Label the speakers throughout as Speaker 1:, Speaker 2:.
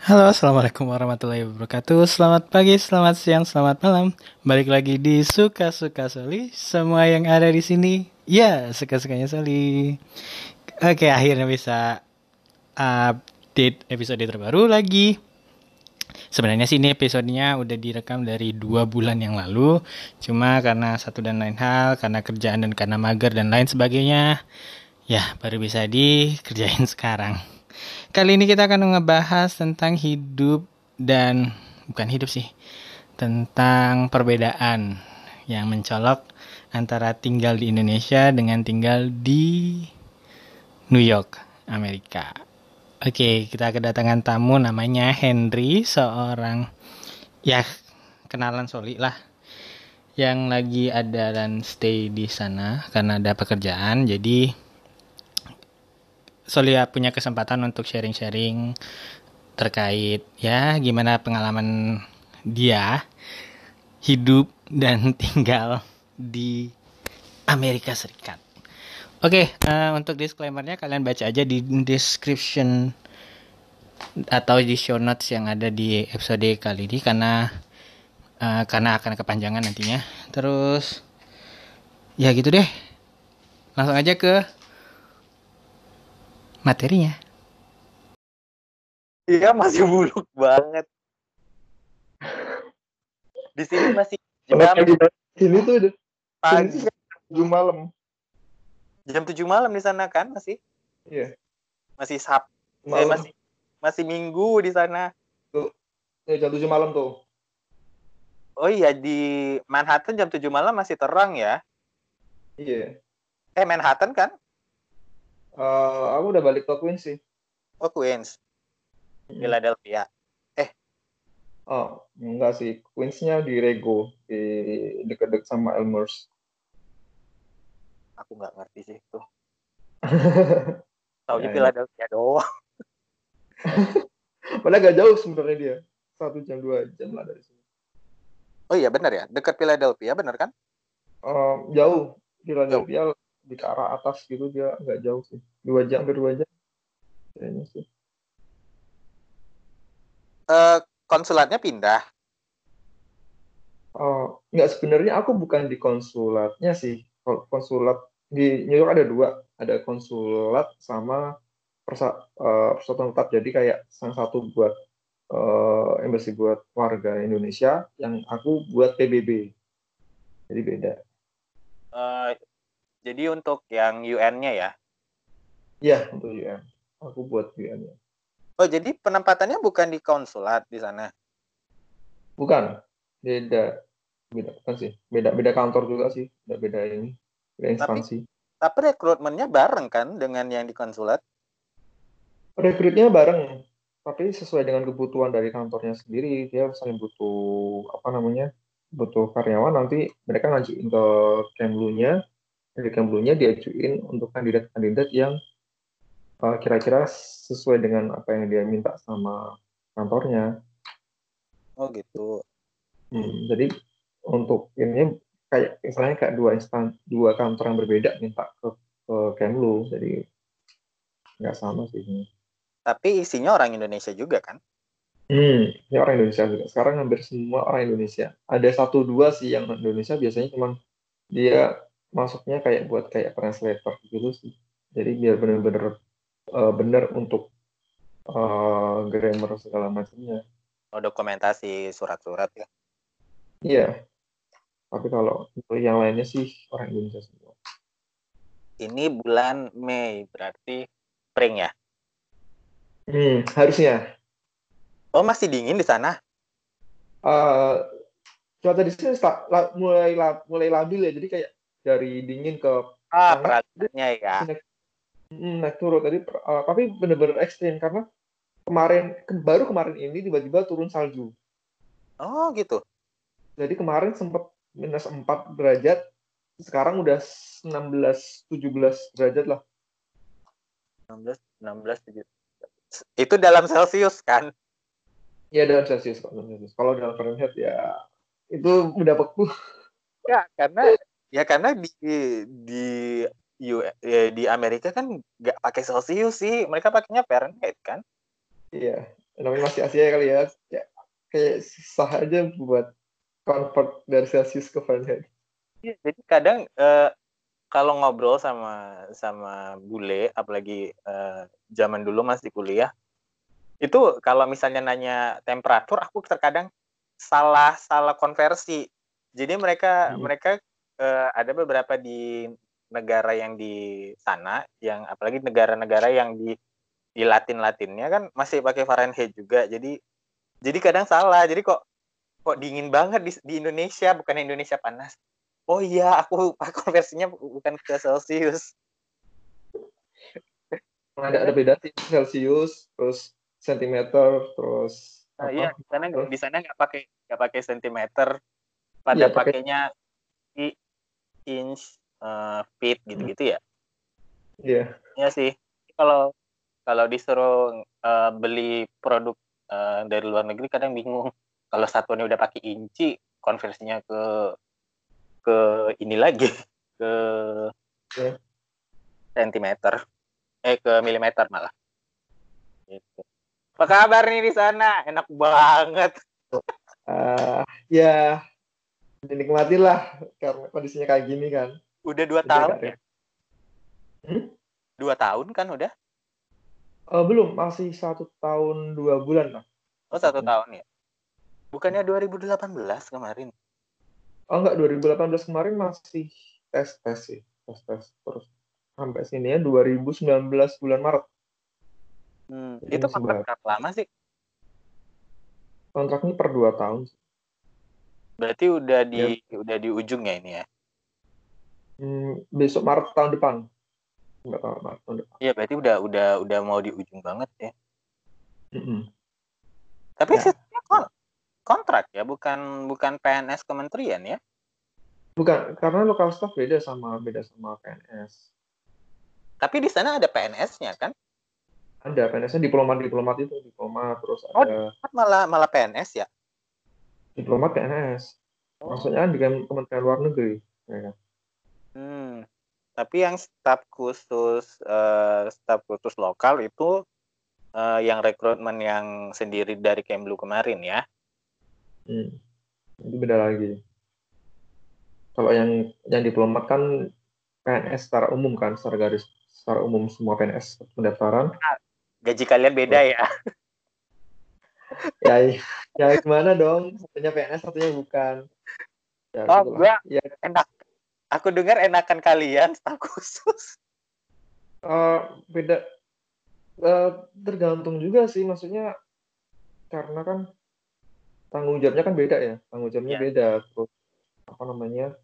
Speaker 1: Halo, assalamualaikum warahmatullahi wabarakatuh. Selamat pagi, selamat siang, selamat malam. Balik lagi di suka suka Soli. Semua yang ada di sini, ya suka sukanya Soli. Oke, akhirnya bisa update episode terbaru lagi. Sebenarnya sih ini episodenya udah direkam dari dua bulan yang lalu. Cuma karena satu dan lain hal, karena kerjaan dan karena mager dan lain sebagainya, ya baru bisa dikerjain sekarang. Kali ini kita akan ngebahas tentang hidup dan bukan hidup sih, tentang perbedaan yang mencolok antara tinggal di Indonesia dengan tinggal di New York, Amerika. Oke, kita kedatangan tamu namanya Henry, seorang ya kenalan Soli lah yang lagi ada dan stay di sana karena ada pekerjaan. Jadi Solia punya kesempatan untuk sharing-sharing terkait ya gimana pengalaman dia hidup dan tinggal di Amerika Serikat. Oke, okay, uh, untuk disclaimernya kalian baca aja di description atau di show notes yang ada di episode kali ini karena uh, karena akan kepanjangan nantinya. Terus ya gitu deh. Langsung aja ke materinya.
Speaker 2: Iya masih buluk banget. Di sini masih
Speaker 3: jam sini tuh udah pagi tujuh malam.
Speaker 2: Jam tujuh malam di sana kan masih?
Speaker 3: Iya.
Speaker 2: Masih sab. Eh, masih masih minggu di sana.
Speaker 3: Tuh. Ya, jam tujuh malam tuh.
Speaker 2: Oh iya di Manhattan jam tujuh malam masih terang ya?
Speaker 3: Iya.
Speaker 2: Eh Manhattan kan?
Speaker 3: Uh, aku udah balik ke Queens sih.
Speaker 2: Oh Queens. Hmm. Philadelphia. Eh.
Speaker 3: Oh enggak sih. Queensnya di Rego di dekat-dekat sama Elmhurst.
Speaker 2: Aku nggak ngerti sih itu. Tahu ya, Philadelphia ya. doang.
Speaker 3: Padahal gak jauh sebenarnya dia. Satu jam dua jam lah dari sini.
Speaker 2: Oh iya benar ya, dekat Philadelphia benar kan?
Speaker 3: Uh, jauh. Philadelphia jauh di ke arah atas gitu dia nggak jauh sih. Dua jam ke dua jam kayaknya sih.
Speaker 2: Uh, konsulatnya pindah?
Speaker 3: Oh nggak sebenarnya aku bukan di konsulatnya sih. Konsulat di New York ada dua. Ada konsulat sama persa, uh, persatuan tetap. Jadi kayak yang satu buat uh, embassy buat warga Indonesia yang aku buat PBB jadi beda.
Speaker 2: Uh, jadi untuk yang UN-nya ya?
Speaker 3: Iya, untuk UN. Aku buat UN-nya.
Speaker 2: Oh, jadi penempatannya bukan di konsulat di sana?
Speaker 3: Bukan. Beda. Beda kan sih. Beda beda kantor juga sih. Beda beda ini. Beda instansi.
Speaker 2: Tapi, tapi rekrutmennya bareng kan dengan yang di konsulat?
Speaker 3: Rekrutnya bareng. Tapi sesuai dengan kebutuhan dari kantornya sendiri. Dia saling butuh apa namanya? butuh karyawan nanti mereka ngajuin ke Kemlu-nya dari Kemlunya diajuin untuk kandidat-kandidat yang uh, kira-kira sesuai dengan apa yang dia minta sama kantornya.
Speaker 2: Oh gitu.
Speaker 3: Hmm, jadi untuk ini kayak misalnya kayak dua instan dua kantor yang berbeda minta ke, ke Kemlu, jadi nggak sama sih. Ini.
Speaker 2: Tapi isinya orang Indonesia juga kan?
Speaker 3: Hmm, ini orang Indonesia juga. Sekarang hampir semua orang Indonesia. Ada satu dua sih yang Indonesia biasanya cuma dia masuknya kayak buat kayak translator gitu sih. Jadi biar bener-bener uh, bener untuk uh, grammar segala macamnya.
Speaker 2: Oh dokumentasi surat-surat ya?
Speaker 3: Iya. Tapi kalau untuk yang lainnya sih orang Indonesia semua.
Speaker 2: Ini bulan Mei berarti spring ya?
Speaker 3: Hmm harusnya.
Speaker 2: Oh masih dingin di sana?
Speaker 3: Uh, cuaca di sini mulai mulai labil ya. Jadi kayak dari dingin ke
Speaker 2: ah peradannya ya.
Speaker 3: naik, hmm, naik turun tadi uh, tapi benar-benar ekstrim karena kemarin ke, baru kemarin ini tiba-tiba turun salju.
Speaker 2: Oh gitu.
Speaker 3: Jadi kemarin sempat minus 4 derajat sekarang udah 16 17 derajat lah.
Speaker 2: 16 16 17 itu dalam Celcius kan?
Speaker 3: Iya dalam Celcius kalau dalam Fahrenheit ya itu udah beku.
Speaker 2: Ya karena Ya karena di di ya, di Amerika kan nggak pakai Celsius sih, mereka pakainya Fahrenheit kan?
Speaker 3: Iya, namanya masih Asia kali ya, ya kayak susah aja buat convert dari Celsius ke Fahrenheit.
Speaker 2: Iya, jadi kadang eh, kalau ngobrol sama sama bule, apalagi eh, zaman dulu masih kuliah, itu kalau misalnya nanya temperatur, aku terkadang salah salah konversi. Jadi mereka
Speaker 3: Hmm.
Speaker 2: mereka eh, ada beberapa di negara yang di sana, yang apalagi negara-negara yang di di Latin-Latinnya kan masih pakai Fahrenheit juga. Jadi jadi kadang salah. Jadi kok kok dingin banget di, di Indonesia, bukan Indonesia panas. Oh iya, aku konversinya bukan ke Celsius.
Speaker 3: Ada ada beda sih Celsius, terus sentimeter, terus
Speaker 2: Nah,
Speaker 3: apa?
Speaker 2: iya, di sana di sana nggak pakai nggak pakai sentimeter, pada
Speaker 3: pakai-
Speaker 2: pakainya i- inch, eh, feet gitu-gitu ya.
Speaker 3: Iya.
Speaker 2: Iya sih. Kalau kalau disuruh eh, beli produk eh, dari luar negeri kadang bingung. Kalau satuannya udah pakai inci, konversinya ke ke ini lagi ke
Speaker 3: Iya.
Speaker 2: sentimeter, eh ke milimeter malah. Gitu. Apa kabar nih di sana? Enak banget.
Speaker 3: Ah, ya dinikmatilah karena kondisinya kayak gini kan.
Speaker 2: Udah dua
Speaker 3: Jadi
Speaker 2: tahun ya?
Speaker 3: Hmm?
Speaker 2: Dua tahun kan udah?
Speaker 3: Eh, belum, masih satu tahun dua bulan lah.
Speaker 2: Oh satu
Speaker 3: Hmm.
Speaker 2: tahun ya? Bukannya 2018 kemarin?
Speaker 3: Oh enggak, 2018 kemarin masih tes tes sih, tes tes terus sampai sini ya 2019 bulan Maret.
Speaker 2: Hmm, itu kontrak berapa lama sih?
Speaker 3: Kontraknya per dua tahun.
Speaker 2: Berarti udah di udah di ujungnya ini ya?
Speaker 3: Hmm, besok Maret tahun depan. Enggak tahu Maret tahun depan.
Speaker 2: Iya berarti udah udah udah mau di ujung banget ya.
Speaker 3: Mm-mm.
Speaker 2: Tapi
Speaker 3: Ya.
Speaker 2: sistemnya kon- kontrak ya, bukan bukan PNS kementerian ya?
Speaker 3: Bukan, karena lokal staff beda sama beda sama PNS.
Speaker 2: Tapi di sana ada PNS-nya kan?
Speaker 3: Ada PNS-nya diplomat-diplomat itu, diplomat terus
Speaker 2: Oh,
Speaker 3: ada
Speaker 2: Malah malah PNS ya?
Speaker 3: Diplomat PNS. Maksudnya kan di Kementerian Luar Negeri. Ya kan?
Speaker 2: Hmm. Tapi yang staf khusus eh, staf khusus lokal itu eh, yang rekrutmen yang sendiri dari Kemlu kemarin ya?
Speaker 3: Hmm. Itu beda lagi. Kalau yang yang diplomat kan PNS secara umum kan, secara garis secara umum semua PNS pendaftaran.
Speaker 2: Gaji kalian beda ya?
Speaker 3: Ya, ya gimana dong? Satunya PNS, satunya bukan. Ya,
Speaker 2: Oh,
Speaker 3: gitulah.
Speaker 2: gua
Speaker 3: Ya,
Speaker 2: enak. Aku dengar enakan kalian staf khusus.
Speaker 3: eh, beda. Eh, tergantung juga sih, maksudnya karena kan tanggung jawabnya kan beda ya, tanggung jawabnya
Speaker 2: Ya.
Speaker 3: beda. Terus apa namanya?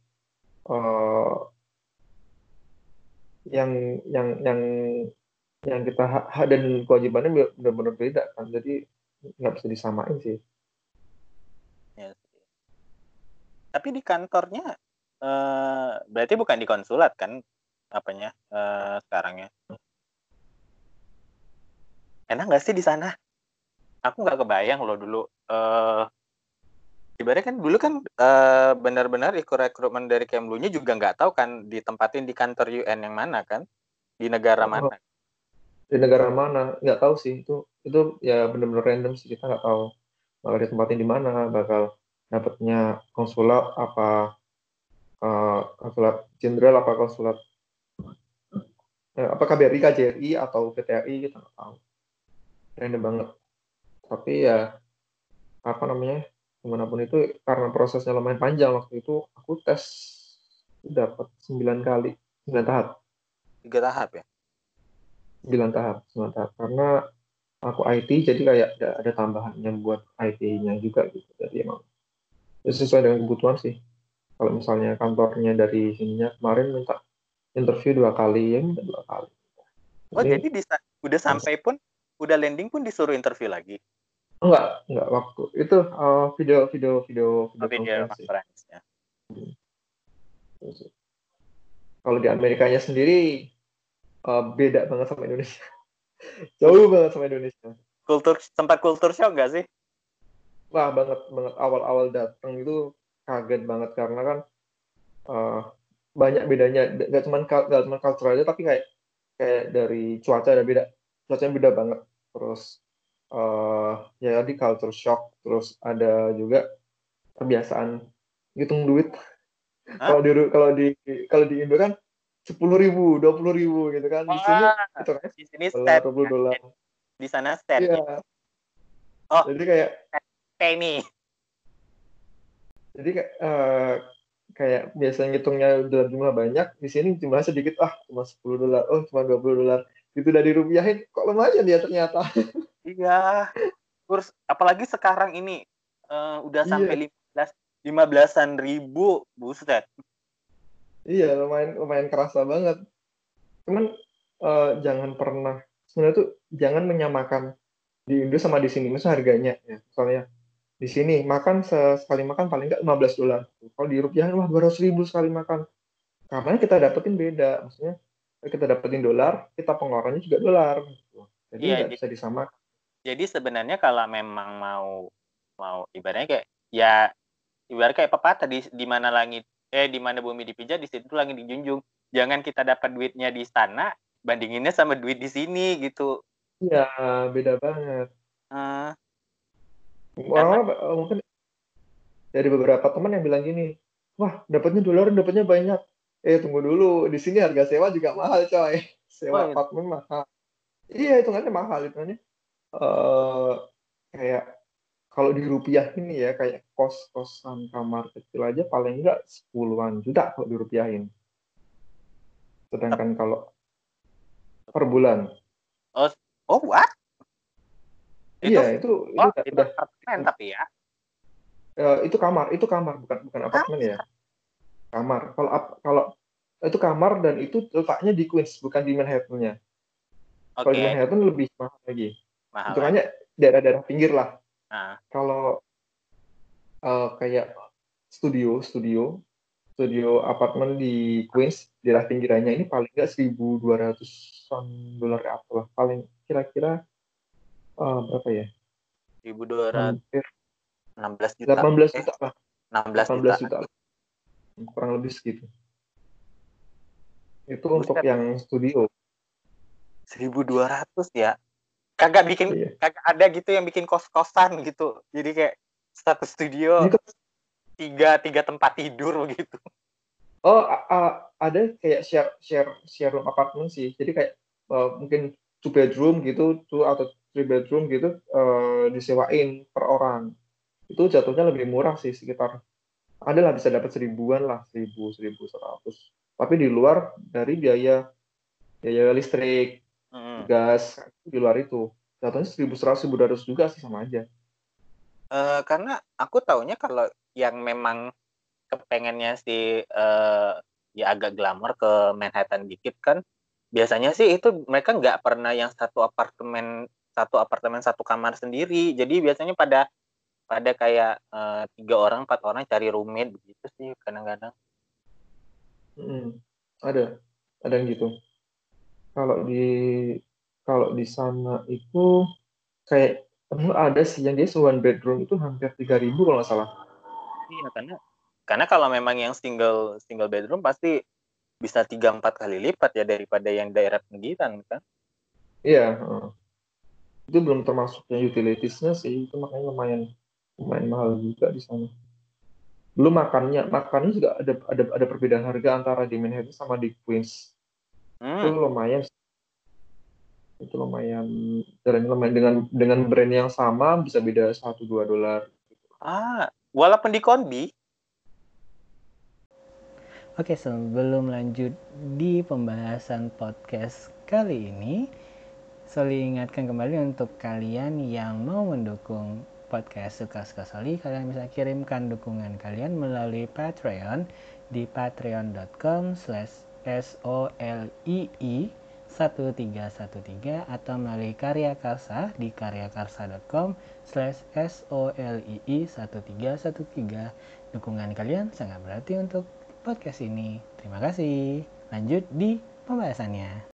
Speaker 3: eh yang yang yang yang kita hak, hak dan kewajibannya be- benar-benar beda kan jadi nggak bisa disamain sih
Speaker 2: Ya. Tapi di kantornya eh berarti bukan di konsulat kan apanya eh sekarangnya? Enak nggak sih di sana? Aku nggak kebayang loh dulu. Eh ibaratnya kan dulu kan eh benar-benar ikut rekrutmen dari Kemlunya juga nggak tahu kan ditempatin di kantor UN yang mana kan? Di negara
Speaker 3: Oh.
Speaker 2: mana?
Speaker 3: di negara mana nggak tahu sih itu itu ya benar-benar random sih kita nggak tahu bakal ditempatin di mana bakal dapatnya konsulat apa eh, konsulat jenderal apa konsulat eh, apa KBRI KJRI atau PTRI kita nggak tahu. Random banget. Tapi ya apa namanya di mana pun itu karena prosesnya lumayan panjang waktu itu aku tes dapat 9 kali 9 tahap.
Speaker 2: Tiga tahap ya?
Speaker 3: 9 tahap 9 tahap. Karena aku IT jadi kayak ada, ada tambahannya buat IT-nya juga gitu. Jadi emang ya sesuai dengan kebutuhan sih. Kalau misalnya kantornya dari sininya kemarin minta interview dua kali ya minta dua kali.
Speaker 2: Oh
Speaker 3: Jadi-
Speaker 2: jadi di, udah sampai pun udah landing pun disuruh interview lagi.
Speaker 3: enggak enggak. Waktu itu uh, video video video
Speaker 2: Oh,
Speaker 3: video
Speaker 2: video
Speaker 3: conference
Speaker 2: conference-nya.
Speaker 3: kalau di Amerikanya sendiri uh, beda banget sama Indonesia jauh banget sama Indonesia.
Speaker 2: Kultur sempat kultur shock nggak sih?
Speaker 3: Wah banget banget. Awal-awal datang itu kaget banget karena kan eh, banyak bedanya. Gak cuma gak cuma culture aja tapi kayak kayak dari cuaca ada beda. Cuacanya beda banget. Terus eh, uh, ya di culture shock terus ada juga kebiasaan hitung duit. Kalau di kalau di kalau di Indo kan sepuluh ribu dua puluh ribu gitu kan. Di sini
Speaker 2: Wah,
Speaker 3: itu kan.
Speaker 2: di sini
Speaker 3: dolar dua puluh dolar.
Speaker 2: Di sana stat
Speaker 3: iya.
Speaker 2: Oh.
Speaker 3: jadi kayak
Speaker 2: penny
Speaker 3: jadi kayak eh, kayak biasanya ngitungnya dalam jumlah banyak di sini jumlahnya sedikit ah cuma 10 dolar oh cuma 20 dolar. Itu udah dirupiahin. Kok lumayan ya ternyata?
Speaker 2: Iya. Terus apalagi sekarang ini eh, udah
Speaker 3: Iya.
Speaker 2: sampai lima belas lima belasan ribu buset
Speaker 3: iya lumayan lumayan kerasa banget. Cuman eh, jangan pernah sebenarnya tuh jangan menyamakan di Indo sama di sini misalnya harganya ya. Misalnya di sini makan se- sekali makan paling nggak 15 dolar. Kalau di rupiah wah 200 ribu sekali makan. Karena kita dapetin beda maksudnya kita dapetin dolar kita pengeluarannya juga dolar. Jadi
Speaker 2: Iya,
Speaker 3: nggak
Speaker 2: jadi-
Speaker 3: bisa disamakan.
Speaker 2: jadi sebenarnya kalau memang mau mau ibaratnya kayak ya ibarat kayak pepatah di di mana langit eh di mana bumi dipijak di situ langit dijunjung. Jangan kita dapat duitnya di sana bandinginnya sama duit di sini gitu.
Speaker 3: Iya beda banget.
Speaker 2: Eh,
Speaker 3: orang mungkin dari beberapa teman yang bilang gini wah dapatnya dolar dapatnya banyak. Eh tunggu dulu di sini harga sewa juga mahal coy. Sewa
Speaker 2: Oh, iya.
Speaker 3: apartemen mahal. Iya hitungannya mahal hitungannya. Eh kayak kalau di rupiah ini ya kayak kos kosan kamar kecil aja paling enggak sepuluhan juta kalau dirupiahin sedangkan kalau per bulan
Speaker 2: oh what itu
Speaker 3: iya itu itu
Speaker 2: oh itu
Speaker 3: udah
Speaker 2: apartemen tapi ya
Speaker 3: Eh, itu kamar, itu kamar bukan bukan apartemen ya. Kamar. Kalau kalau itu kamar dan itu letaknya di Queens, bukan di Manhattan-nya.
Speaker 2: oke
Speaker 3: Kalau di Manhattan lebih mahal lagi.
Speaker 2: mahal
Speaker 3: Hitungannya daerah-daerah pinggir lah.
Speaker 2: Nah.
Speaker 3: Kalau eh, kayak studio, studio, studio apartemen di Queens, daerah pinggirannya ini paling nggak 1.200 dolar ke atas lah. Paling kira-kira eh, berapa ya?
Speaker 2: 1200
Speaker 3: Hampir
Speaker 2: 16 juta
Speaker 3: 18
Speaker 2: Eh,
Speaker 3: juta lah.
Speaker 2: 16
Speaker 3: 18
Speaker 2: juta
Speaker 3: juta. Kurang lebih segitu. Itu
Speaker 2: Buset.
Speaker 3: untuk yang studio.
Speaker 2: 1200 ya kagak bikin
Speaker 3: Iya.
Speaker 2: kagak ada gitu yang bikin kos-kosan gitu jadi kayak satu studio
Speaker 3: Ini kan-
Speaker 2: tiga tiga tempat tidur begitu
Speaker 3: Oh, a- a- ada kayak share share share room apartemen sih. Jadi kayak eh, mungkin two bedroom gitu, two atau three bedroom gitu eh, disewain per orang. Itu jatuhnya lebih murah sih sekitar ada lah bisa dapat seribuan lah, seribu, seribu seratus. Tapi di luar dari biaya biaya listrik. Gas di luar itu jatuhnya seribu seratus, seribu dua ratus juga sih sama aja.
Speaker 2: Eh, karena aku taunya kalau yang memang kepengennya si eh, ya agak glamor ke Manhattan dikit kan biasanya sih itu mereka nggak pernah yang satu apartemen satu apartemen satu kamar sendiri jadi biasanya pada pada kayak eh, tiga orang empat orang cari roommate begitu sih kadang-kadang
Speaker 3: Mm, ada, ada yang gitu. Kalau di kalau di sana itu kayak ada sih yang dia one bedroom itu hampir 3000 kalau nggak salah.
Speaker 2: Iya karena karena kalau memang yang single single bedroom pasti bisa tiga empat kali lipat ya daripada yang daerah pinggiran kan.
Speaker 3: Iya, itu belum termasuk yang utilitiesnya sih, itu makanya lumayan lumayan mahal juga di sana. Belum makannya, makannya juga ada ada ada perbedaan harga antara di Manhattan sama di Queens. Itu
Speaker 2: Hmm,
Speaker 3: lumayan itu lumayan dan lumayan dengan dengan brand yang sama bisa beda 1 2 dolar.
Speaker 2: ah, walaupun di Konbi,
Speaker 1: Oke, sebelum lanjut di pembahasan podcast kali ini, Soli ingatkan kembali untuk kalian yang mau mendukung podcast Suka-Suka Soli, kalian bisa kirimkan dukungan kalian melalui Patreon di patreon.com slash solii 1313 atau melalui Karya Karsa di karyakarsa.com slash solii 1313 dukungan kalian sangat berarti untuk podcast ini. Terima kasih. Lanjut di pembahasannya.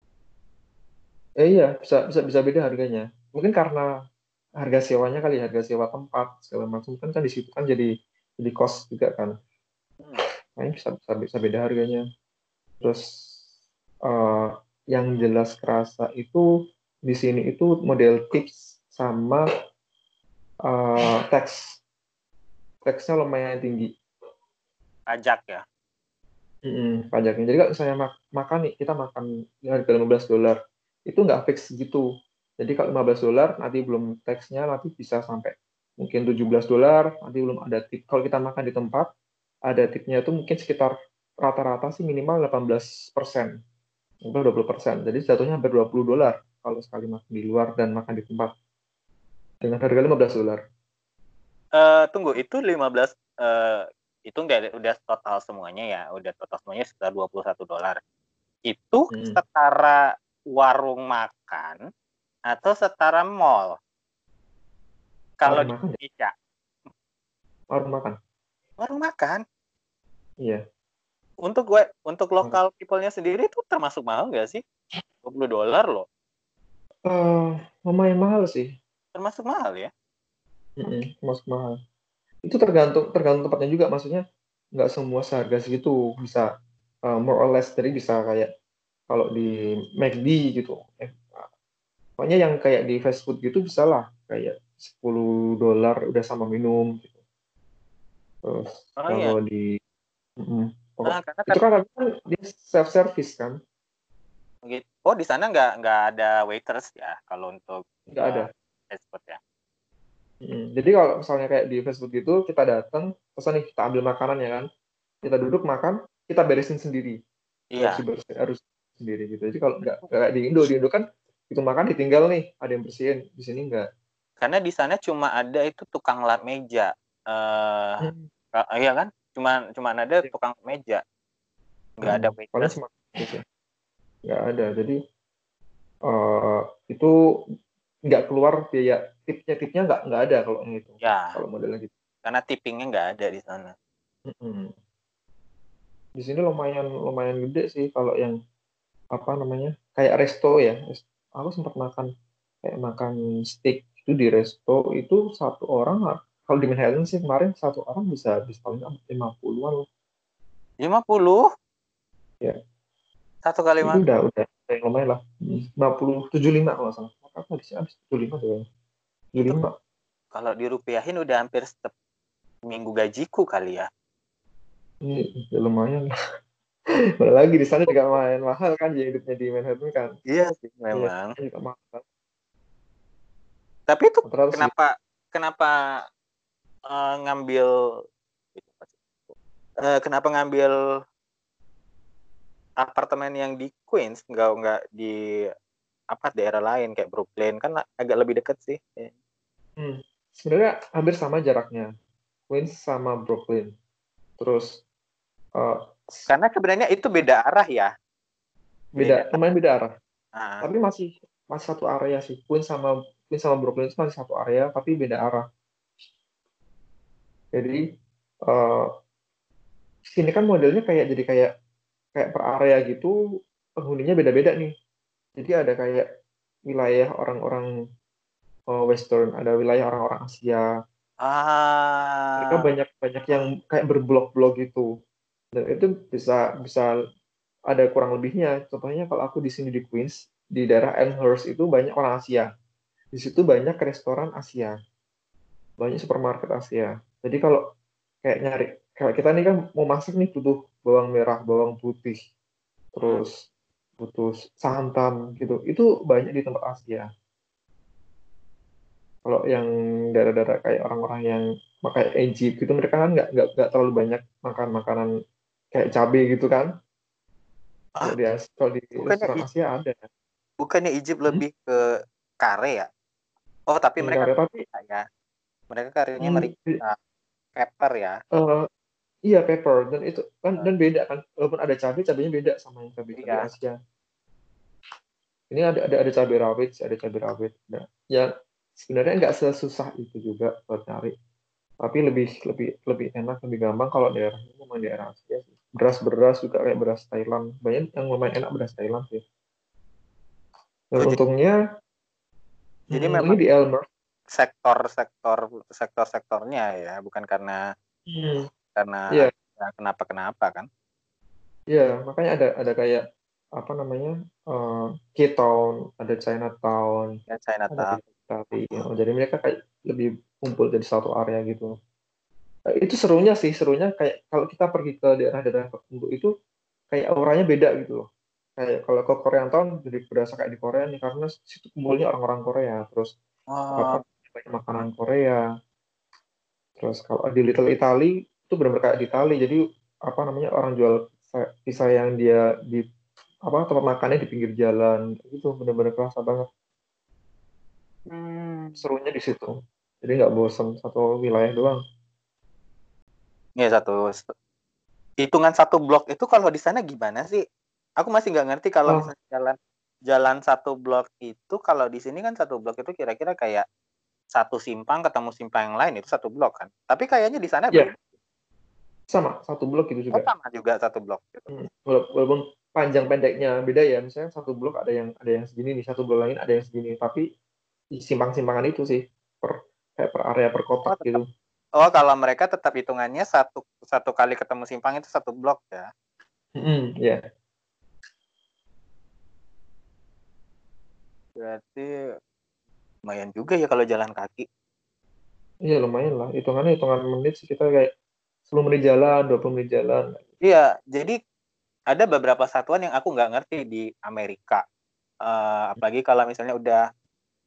Speaker 3: Eh iya, bisa bisa bisa beda harganya. Mungkin karena harga sewanya kali, harga sewa tempat segala macam kan kan di situ kan jadi jadi cost juga kan. Nah, ini bisa bisa bisa beda harganya. Terus eh, yang jelas kerasa itu di sini itu model tips sama uh, tax taxnya lumayan tinggi.
Speaker 2: Pajak ya?
Speaker 3: Mm-mm, pajaknya. Jadi kalau misalnya mak- makan nih kita makan harga 15 dolar itu nggak fix gitu. Jadi kalau 15 dolar nanti belum taxnya nanti bisa sampai mungkin 17 dolar nanti belum ada tip. Kalau kita makan di tempat ada tipnya itu mungkin sekitar rata-rata sih minimal 18 persen mungkin 20 persen. Jadi jatuhnya hampir 20 dolar kalau sekali makan di luar dan makan di tempat. Dengan harga 15 dolar.
Speaker 2: Eh tunggu itu 15 eh itu enggak udah total semuanya ya? Udah total semuanya sekitar 21 dolar. Itu
Speaker 3: Hmm.
Speaker 2: setara warung makan atau setara mall? Kalau di
Speaker 3: ya?
Speaker 2: Indonesia.
Speaker 3: Warung makan.
Speaker 2: Warung makan?
Speaker 3: Iya
Speaker 2: untuk gue untuk lokal people-nya sendiri itu termasuk mahal nggak sih 20 dolar loh
Speaker 3: Eh, lumayan mahal sih
Speaker 2: termasuk mahal ya
Speaker 3: Mm-mm, termasuk mahal. Itu tergantung tergantung tempatnya juga, maksudnya nggak semua seharga segitu bisa uh, more or less jadi bisa kayak kalau di McD gitu. Eh, pokoknya yang kayak di fast food gitu bisa lah kayak 10 dolar udah sama minum gitu. Terus
Speaker 2: oh iya
Speaker 3: kalau di Mm-mm. Pokok-
Speaker 2: Nah, karena
Speaker 3: itu
Speaker 2: kan
Speaker 3: kan dia self service kan,
Speaker 2: gitu. oh di sana nggak nggak ada waiters ya kalau untuk
Speaker 3: nggak ada.
Speaker 2: fast food ya
Speaker 3: Mm, Jadi kalau misalnya kayak di fast food gitu, kita datang, terus nih kita ambil makanan ya kan, kita duduk makan, kita beresin sendiri,
Speaker 2: iya
Speaker 3: harus harus sendiri gitu. Jadi kalau nggak kayak di Indo, di Indo kan itu makan ditinggal nih, ada yang bersihin, di sini nggak.
Speaker 2: karena di sana cuma ada itu tukang lap meja eh
Speaker 3: Hmm.
Speaker 2: Iya kan? Cuma cuma ada
Speaker 3: Iya.
Speaker 2: tukang meja. Nggak ada
Speaker 3: Paling
Speaker 2: waiters.
Speaker 3: cuma gitu. nggak ada. Jadi eh, itu nggak keluar biaya tipnya tipnya nggak nggak ada kalau yang itu.
Speaker 2: Ya,
Speaker 3: Kalau modelnya gitu.
Speaker 2: karena tippingnya nggak ada di sana.
Speaker 3: Mm-mm. Di sini lumayan lumayan gede sih kalau yang apa namanya kayak resto ya. Aku sempat makan kayak makan steak itu di resto itu satu orang kalau di Manhattan sih kemarin satu orang bisa habis paling nggak 50-an loh.
Speaker 2: 50?
Speaker 3: Iya.
Speaker 2: Satu kali
Speaker 3: Itu
Speaker 2: makan.
Speaker 3: udah udah yang lumayan lah. 50 75 kalau nggak salah. Apa di sini habis 75 tuh kayaknya. 75.
Speaker 2: Kalau dirupiahin udah hampir setep minggu gajiku kali ya.
Speaker 3: Ini ya lumayan. Padahal lagi di sana juga lumayan mahal kan ya hidupnya di Manhattan kan.
Speaker 2: Iya sih, memang.
Speaker 3: Iya, juga mahal.
Speaker 2: Tapi itu
Speaker 3: Rata-rata sih.
Speaker 2: kenapa eh, ngambil eh, kenapa ngambil apartemen yang di Queens nggak nggak di apa daerah lain kayak Brooklyn kan agak lebih dekat sih.
Speaker 3: Hmm. Sebenarnya hampir sama jaraknya. Queens sama Brooklyn. Terus eh,
Speaker 2: Karena sebenarnya itu beda arah ya.
Speaker 3: beda, lumayan beda arah.
Speaker 2: Ah,
Speaker 3: Tapi masih masih satu area sih. Queens sama Queens sama Brooklyn itu masih satu area, tapi beda arah. Jadi eh sini kan modelnya kayak jadi kayak kayak per area gitu, penghuninya beda-beda nih. Jadi ada kayak wilayah orang-orang eh, Western, ada wilayah orang-orang Asia, mereka
Speaker 2: ah,
Speaker 3: banyak banyak yang kayak berblok-blok gitu. Dan itu bisa bisa ada kurang lebihnya. Contohnya kalau aku di sini di Queens di daerah Elmhurst itu banyak orang Asia. Di situ banyak restoran Asia. Banyak supermarket Asia jadi kalau kayak nyari kalau kita nih kan mau masak nih butuh bawang merah bawang putih terus butuh santan gitu itu banyak di tempat Asia kalau yang daerah-daerah kayak orang-orang yang pakai Egypt gitu mereka kan nggak nggak nggak terlalu banyak makan makanan kayak cabai gitu kan kalau di As- kalau di
Speaker 2: Bukannya
Speaker 3: restoran Asia ada
Speaker 2: bukannya Egypt
Speaker 3: Hmm?
Speaker 2: lebih ke kare ya? Oh, tapi
Speaker 3: Yang
Speaker 2: mereka
Speaker 3: kare, tapi
Speaker 2: ya. Mereka karenya
Speaker 3: hmm,
Speaker 2: meri pepper ya.
Speaker 3: eh, iya pepper. Dan itu kan dan beda kan. Walaupun ada cabai cabainya beda sama yang cabai cabai
Speaker 2: Iya.
Speaker 3: Asia. Ini ada ada ada cabai rawit ada cabai rawit. Nah, yang sebenarnya nggak sesusah itu juga buat cari tapi lebih lebih lebih enak lebih gampang kalau daerahnya memang daerah Asia sih. Beras beras juga kayak beras Thailand. Banyak yang lumayan enak beras Thailand sih. Dan
Speaker 2: Oh,
Speaker 3: untungnya
Speaker 2: jadi
Speaker 3: hmm,
Speaker 2: memang-
Speaker 3: ini di Elmer
Speaker 2: Sektor-sektor sektor-sektornya ya, bukan karena
Speaker 3: Hmm,
Speaker 2: karena
Speaker 3: Iya.
Speaker 2: ya, kenapa-kenapa kan?
Speaker 3: Iya, makanya ada ada kayak apa namanya uh, K-Town, ada Chinatown,
Speaker 2: Ya
Speaker 3: ada
Speaker 2: Chinatown.
Speaker 3: Italy. Oh, jadi mereka kayak lebih kumpul jadi satu area gitu Nah, itu serunya sih serunya kayak kalau kita pergi ke daerah-daerah tertentu itu kayak auranya beda gitu loh kayak kalau ke Korea Town jadi berasa kayak di Korea nih karena situ kumpulnya orang-orang Korea terus
Speaker 2: Oh,
Speaker 3: apa banyak makanan Korea terus kalau di Little Italy itu benar-benar kayak di Italy jadi apa namanya orang jual pisah- pisah yang dia di apa tempat makannya di pinggir jalan itu benar-benar kerasa banget
Speaker 2: hmm.
Speaker 3: serunya di situ jadi nggak bosan satu wilayah doang
Speaker 2: Ya satu hitungan satu blok itu kalau di sana gimana sih? Aku masih nggak ngerti kalau
Speaker 3: Oh.
Speaker 2: misalnya jalan jalan satu blok itu kalau di sini kan satu blok itu kira-kira kayak satu simpang ketemu simpang yang lain itu satu blok kan. Tapi kayaknya di sana beda.
Speaker 3: sama satu blok itu
Speaker 2: Oh,
Speaker 3: juga
Speaker 2: sama juga satu blok. gitu.
Speaker 3: Hmm, wala- walaupun panjang pendeknya beda ya misalnya satu blok ada yang ada yang segini nih satu blok lain ada yang segini tapi di simpang-simpangan itu sih per kayak per area per kotak
Speaker 2: Oh,
Speaker 3: gitu
Speaker 2: Oh, kalau mereka tetap hitungannya satu satu kali ketemu simpang itu satu blok ya.
Speaker 3: Mm, ya
Speaker 2: Berarti lumayan juga ya kalau jalan kaki.
Speaker 3: iya lumayan lah hitungannya hitungan menit sih kita kayak 10 menit jalan 20 menit jalan
Speaker 2: Iya, jadi ada beberapa satuan yang aku nggak ngerti di Amerika. Eh, apalagi kalau misalnya udah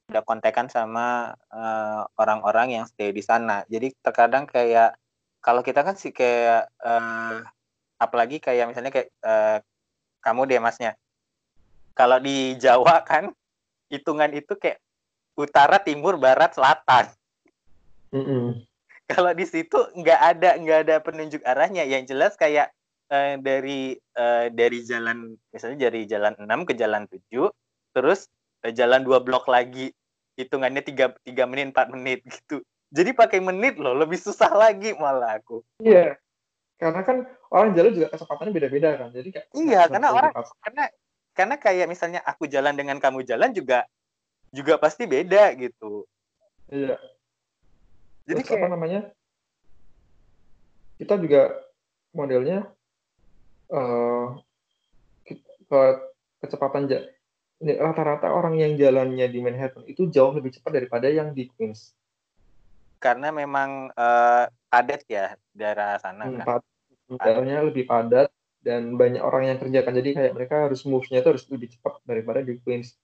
Speaker 2: udah kontekan sama eh, orang-orang yang stay di sana. Jadi terkadang kayak kalau kita kan sih kayak eh, apalagi kayak misalnya kayak eh, kamu deh masnya. Kalau di Jawa kan hitungan itu kayak utara, timur, barat, selatan.
Speaker 3: Mm-mm.
Speaker 2: kalau di situ nggak ada nggak ada penunjuk arahnya. Yang jelas kayak eh, dari eh, dari jalan misalnya dari jalan 6 ke jalan 7 terus eh, jalan dua blok lagi. Hitungannya tiga tiga menit 4 menit gitu. Jadi pakai menit loh lebih susah lagi malah aku.
Speaker 3: Iya. Karena kan orang jalan juga kecepatannya beda-beda kan. Jadi kayak
Speaker 2: Iya, karena orang- karena karena kayak misalnya aku jalan dengan kamu jalan juga juga pasti beda gitu.
Speaker 3: Iya.
Speaker 2: Jadi
Speaker 3: Terus apa
Speaker 2: kayak
Speaker 3: namanya? Kita juga modelnya ke, ke- kecepatan rata-rata orang yang jalannya di Manhattan itu jauh lebih cepat daripada yang di Queens.
Speaker 2: karena memang eh, padat ya daerah sana
Speaker 3: Hmm,
Speaker 2: kan?
Speaker 3: jalannya lebih padat dan banyak orang yang kerjakan. Jadi kayak mereka harus move-nya itu harus lebih cepat daripada di Queens.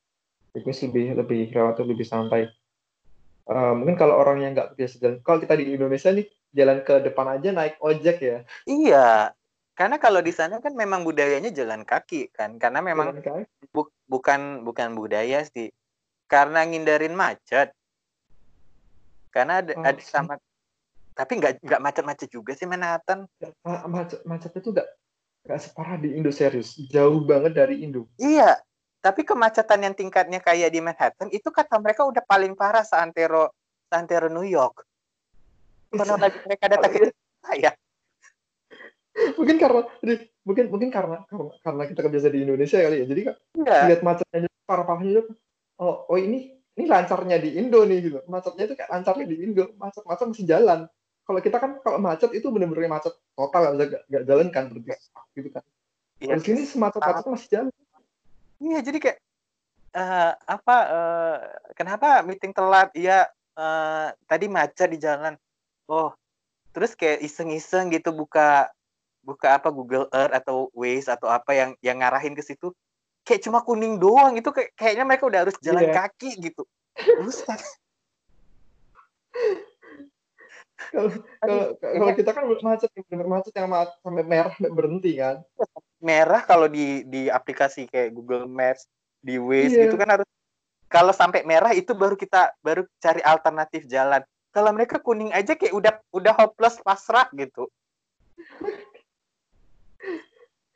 Speaker 3: Di Queens lebih lebih relatif lebih santai. Eh, mungkin kalau orang yang nggak biasa jalan, kalau kita di Indonesia nih jalan ke depan aja naik ojek ya.
Speaker 2: Iya, karena kalau di sana kan memang budayanya jalan kaki kan, karena memang bu- bukan bukan budaya sih, karena ngindarin macet. Karena ada,
Speaker 3: Oh,
Speaker 2: ada sama, tapi nggak nggak macet-macet juga sih Manhattan.
Speaker 3: Ma- macet macetnya tuh nggak nggak separah di Indo serius jauh banget dari Indo
Speaker 2: Iya, tapi kemacetan yang tingkatnya kayak di Manhattan itu kata mereka udah paling parah seantero seantero New York. Karena lagi mereka datang ke saya.
Speaker 3: mungkin karena jadi, mungkin mungkin karena karena, karena kita kebiasa di Indonesia kali ya. Jadi kan
Speaker 2: Iya,
Speaker 3: lihat macetnya parah-parahnya itu oh oh ini ini lancarnya di Indo nih gitu. Macetnya itu kayak lancarnya di Indo. Macet-macet masih jalan. Kalau kita kan kalau macet itu bener-bener macet total nggak bisa jalan kan berarti. Gitu kan.
Speaker 2: Iya,
Speaker 3: di sini semacet-macet masih jalan
Speaker 2: Iya, jadi kayak eh, apa eh, kenapa meeting telat? Iya, eh, tadi macet di jalan. Oh, terus kayak iseng-iseng gitu buka buka apa Google Earth atau Waze atau apa yang yang ngarahin ke situ. Kayak cuma kuning doang itu kayak kayaknya mereka udah harus jalan
Speaker 3: Iya.
Speaker 2: kaki gitu. Buset.
Speaker 3: kalau kalau kalau kita kan macet bener macet yang sampai merah sampai berhenti kan
Speaker 2: merah kalau di di aplikasi kayak Google Maps, di Waze
Speaker 3: Iya.
Speaker 2: gitu kan harus kalau sampai merah itu baru kita baru cari alternatif jalan. Kalau mereka kuning aja kayak udah udah hopeless pasrah gitu.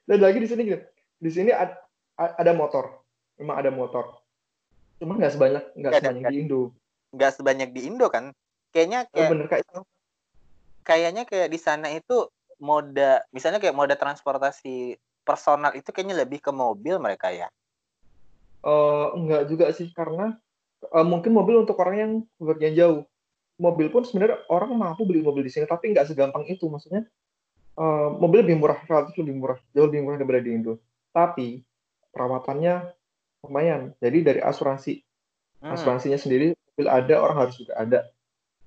Speaker 3: dan lagi di sini gitu di sini ad- a- ada motor memang ada motor cuma nggak sebanyak nggak
Speaker 2: ada,
Speaker 3: sebanyak
Speaker 2: nggak
Speaker 3: di Indo
Speaker 2: Nggak sebanyak di Indo kan. Kayaknya
Speaker 3: Oh,
Speaker 2: kayak
Speaker 3: bener kayak
Speaker 2: kayaknya kayak di sana itu moda misalnya kayak moda transportasi personal itu kayaknya lebih ke mobil mereka ya.
Speaker 3: eh, enggak juga sih karena eh, mungkin mobil untuk orang yang bepergian jauh mobil pun sebenarnya orang mampu beli mobil di sini tapi nggak segampang itu maksudnya eh, mobil lebih murah relatif lebih murah jauh lebih murah daripada di Indo tapi perawatannya lumayan jadi dari asuransi
Speaker 2: Hmm.
Speaker 3: asuransinya sendiri mobil ada orang harus juga ada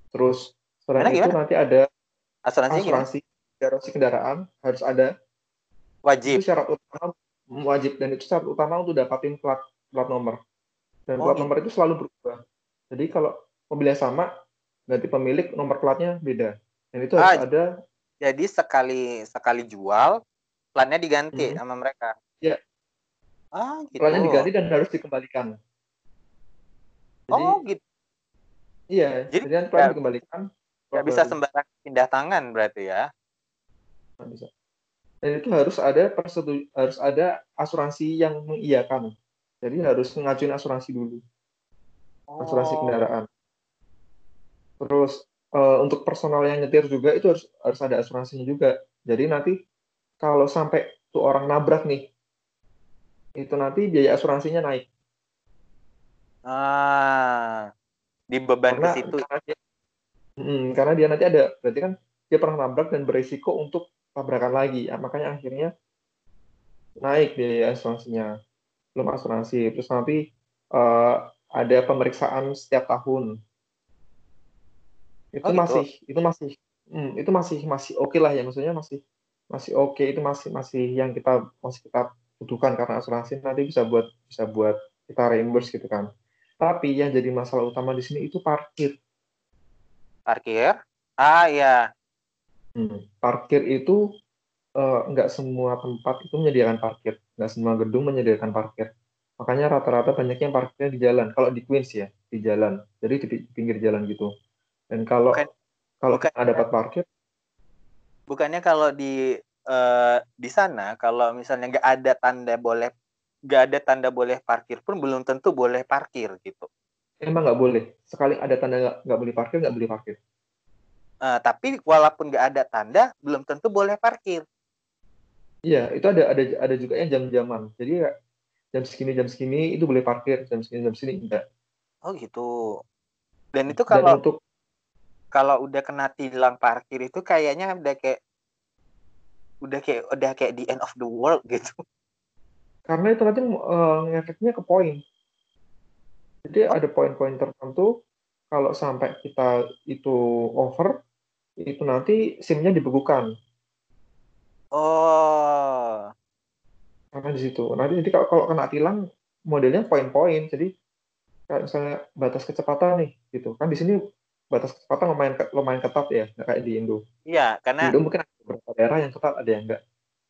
Speaker 3: Terus selain itu
Speaker 2: gimana?
Speaker 3: nanti ada
Speaker 2: Gimana?
Speaker 3: asuransi garansi kendaraan harus ada.
Speaker 2: Wajib.
Speaker 3: Itu syarat utama wajib dan itu syarat utama untuk dapatin plat plat nomor. Dan
Speaker 2: Oh,
Speaker 3: plat
Speaker 2: gitu.
Speaker 3: nomor itu selalu berubah. Jadi kalau mobilnya sama, berarti pemilik nomor platnya beda. Dan itu harus
Speaker 2: Ah,
Speaker 3: ada
Speaker 2: Jadi sekali sekali jual, plannya diganti
Speaker 3: Mhm.
Speaker 2: sama mereka.
Speaker 3: Iya.
Speaker 2: Ah, gitu.
Speaker 3: platnya diganti dan harus dikembalikan. Jadi
Speaker 2: Oh, gitu.
Speaker 3: iya,
Speaker 2: Jadi
Speaker 3: jadi nanti platnya
Speaker 2: nggak-
Speaker 3: dikembalikan.
Speaker 2: Nggak bisa sembarang pindah tangan berarti ya.
Speaker 3: Nggak bisa. Dan itu harus ada persetu- harus ada asuransi yang mengiyakan. Jadi harus ngajuin asuransi dulu, asuransi
Speaker 2: Oh.
Speaker 3: kendaraan. Terus eh, untuk personal yang nyetir juga itu harus harus ada asuransinya juga. Jadi nanti kalau sampai tuh orang nabrak nih, itu nanti biaya asuransinya naik.
Speaker 2: Ah, dibeban ke
Speaker 3: Karena
Speaker 2: situ.
Speaker 3: karena dia, Mm, karena dia nanti ada berarti kan dia pernah nabrak dan berisiko untuk tabrakan lagi. Ya, makanya akhirnya naik biaya asuransinya. Belum asuransi. Terus nanti eh, ada pemeriksaan setiap tahun. Itu
Speaker 2: Oh, gitu.
Speaker 3: masih itu masih mm, itu masih masih oke lah ya maksudnya masih masih oke itu masih masih yang kita masih kita butuhkan karena asuransi nanti bisa buat bisa buat kita reimburse gitu kan. Tapi yang jadi masalah utama di sini itu parkir.
Speaker 2: Parkir. Ah, iya.
Speaker 3: Hmm, Parkir itu eh, nggak semua tempat itu menyediakan parkir, nggak semua gedung menyediakan parkir. Makanya rata-rata banyak yang parkirnya di jalan. Kalau di Queens ya, di jalan. Jadi di pi- pinggir jalan gitu. Dan kalau
Speaker 2: Bukan-
Speaker 3: kalau
Speaker 2: bukan-
Speaker 3: nggak dapat parkir,
Speaker 2: Bukannya kalau di eh, di sana kalau misalnya nggak ada tanda boleh nggak ada tanda boleh parkir pun belum tentu boleh parkir gitu.
Speaker 3: Emang nggak boleh. Sekali ada tanda nggak boleh parkir, nggak boleh parkir.
Speaker 2: Eh, tapi walaupun nggak ada tanda belum tentu boleh parkir.
Speaker 3: Iya, itu ada ada ada juga yang jam-jaman. Jadi jam segini jam segini itu boleh parkir, jam segini jam segini enggak.
Speaker 2: Oh gitu. Dan itu
Speaker 3: Dan
Speaker 2: kalau
Speaker 3: untuk
Speaker 2: kalau udah kena tilang parkir itu kayaknya udah kayak udah kayak udah kayak the end of the world gitu.
Speaker 3: karena itu nanti eh, ngefeknya ke poin. Jadi ada poin-poin tertentu kalau sampai kita itu over itu nanti SIM-nya dibekukan
Speaker 2: Oh.
Speaker 3: karena di situ. Nanti jadi kalau, kalau kena tilang modelnya poin-poin. Jadi kayak misalnya batas kecepatan nih gitu. Kan di sini batas kecepatan lumayan lumayan ketat ya, nggak kayak di Indo.
Speaker 2: Iya,
Speaker 3: Di
Speaker 2: karena
Speaker 3: Indo mungkin ada beberapa daerah yang ketat, ada yang enggak.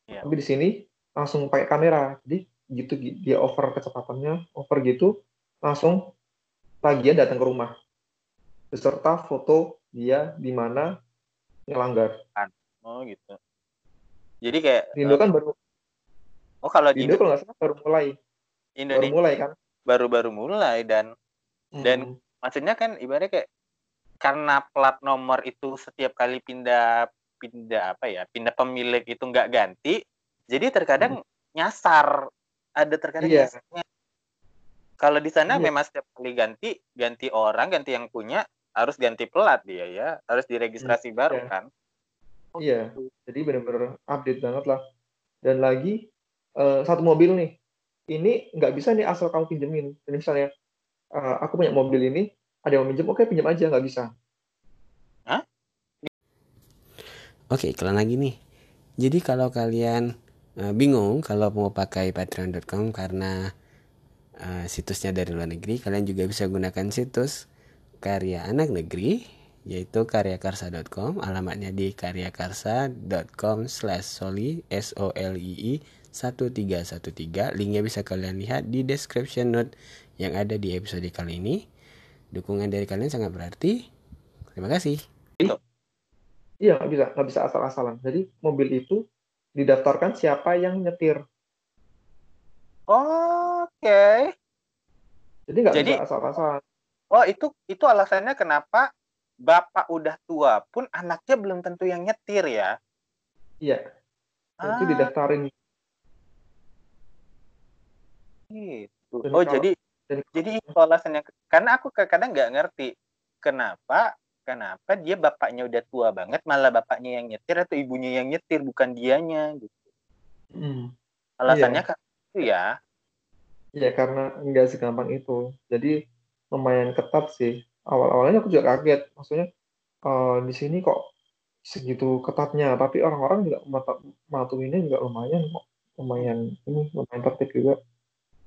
Speaker 2: Iya.
Speaker 3: Tapi di sini langsung pakai kamera. Jadi gitu dia over kecepatannya, over gitu langsung tagihan datang ke rumah beserta foto dia di mana ngelanggar.
Speaker 2: oh gitu. Jadi kayak
Speaker 3: Indo kan baru
Speaker 2: oh kalau
Speaker 3: di Indo kalau nggak salah baru mulai, baru
Speaker 2: Indonesia
Speaker 3: mulai kan.
Speaker 2: baru-baru mulai dan
Speaker 3: Hmm.
Speaker 2: Dan- maksudnya kan ibaratnya kayak karena plat nomor itu setiap kali pindah pindah apa ya pindah pemilik itu nggak ganti jadi terkadang nyasar ada terkadang
Speaker 3: Iya.
Speaker 2: nyasarnya kalau di sana
Speaker 3: Iya.
Speaker 2: memang setiap kali ganti ganti orang ganti yang punya harus ganti plat dia ya harus diregistrasi baru
Speaker 3: iya.
Speaker 2: kan
Speaker 3: Iya, jadi benar-benar update banget lah. Dan lagi eh, satu mobil nih, ini nggak bisa nih asal kamu pinjemin. Jadi misalnya eh, aku punya mobil ini, ada yang mau pinjam, oke pinjam aja nggak bisa.
Speaker 4: Oke, iklan lagi nih. Jadi kalau kalian eh, bingung kalau mau pakai patreon.com karena eh, situsnya dari luar negeri, kalian juga bisa gunakan situs karya anak negeri yaitu karyakarsa.com alamatnya di karyakarsa.com slash soli s o l i i 1313 linknya bisa kalian lihat di description note yang ada di episode kali ini. Dukungan dari kalian sangat berarti. Terima kasih.
Speaker 3: Iya nggak bisa, nggak bisa asal-asalan. Jadi mobil itu didaftarkan siapa yang nyetir.
Speaker 2: Oke
Speaker 3: Jadi nggak
Speaker 2: Jadi-
Speaker 3: bisa asal-asalan.
Speaker 2: oh itu itu alasannya kenapa bapak udah tua pun anaknya belum tentu yang nyetir ya
Speaker 3: Iya, dan itu
Speaker 2: Ah.
Speaker 3: didaftarin.
Speaker 2: Gitu.
Speaker 3: Dan
Speaker 2: Oh
Speaker 3: kalau-
Speaker 2: jadi
Speaker 3: dan-
Speaker 2: jadi itu alasannya karena aku kadang nggak ngerti kenapa kenapa dia bapaknya udah tua banget malah bapaknya yang nyetir atau ibunya yang nyetir bukan dianya gitu.
Speaker 3: Hmm.
Speaker 2: Alasannya kan itu ya.
Speaker 3: Ya karena nggak segampang itu. Jadi lumayan ketat sih. Awal-awalnya aku juga kaget. Maksudnya eh, di sini kok segitu ketatnya, tapi orang-orang juga matuinnya juga lumayan kok, lumayan ini lumayan tertib juga.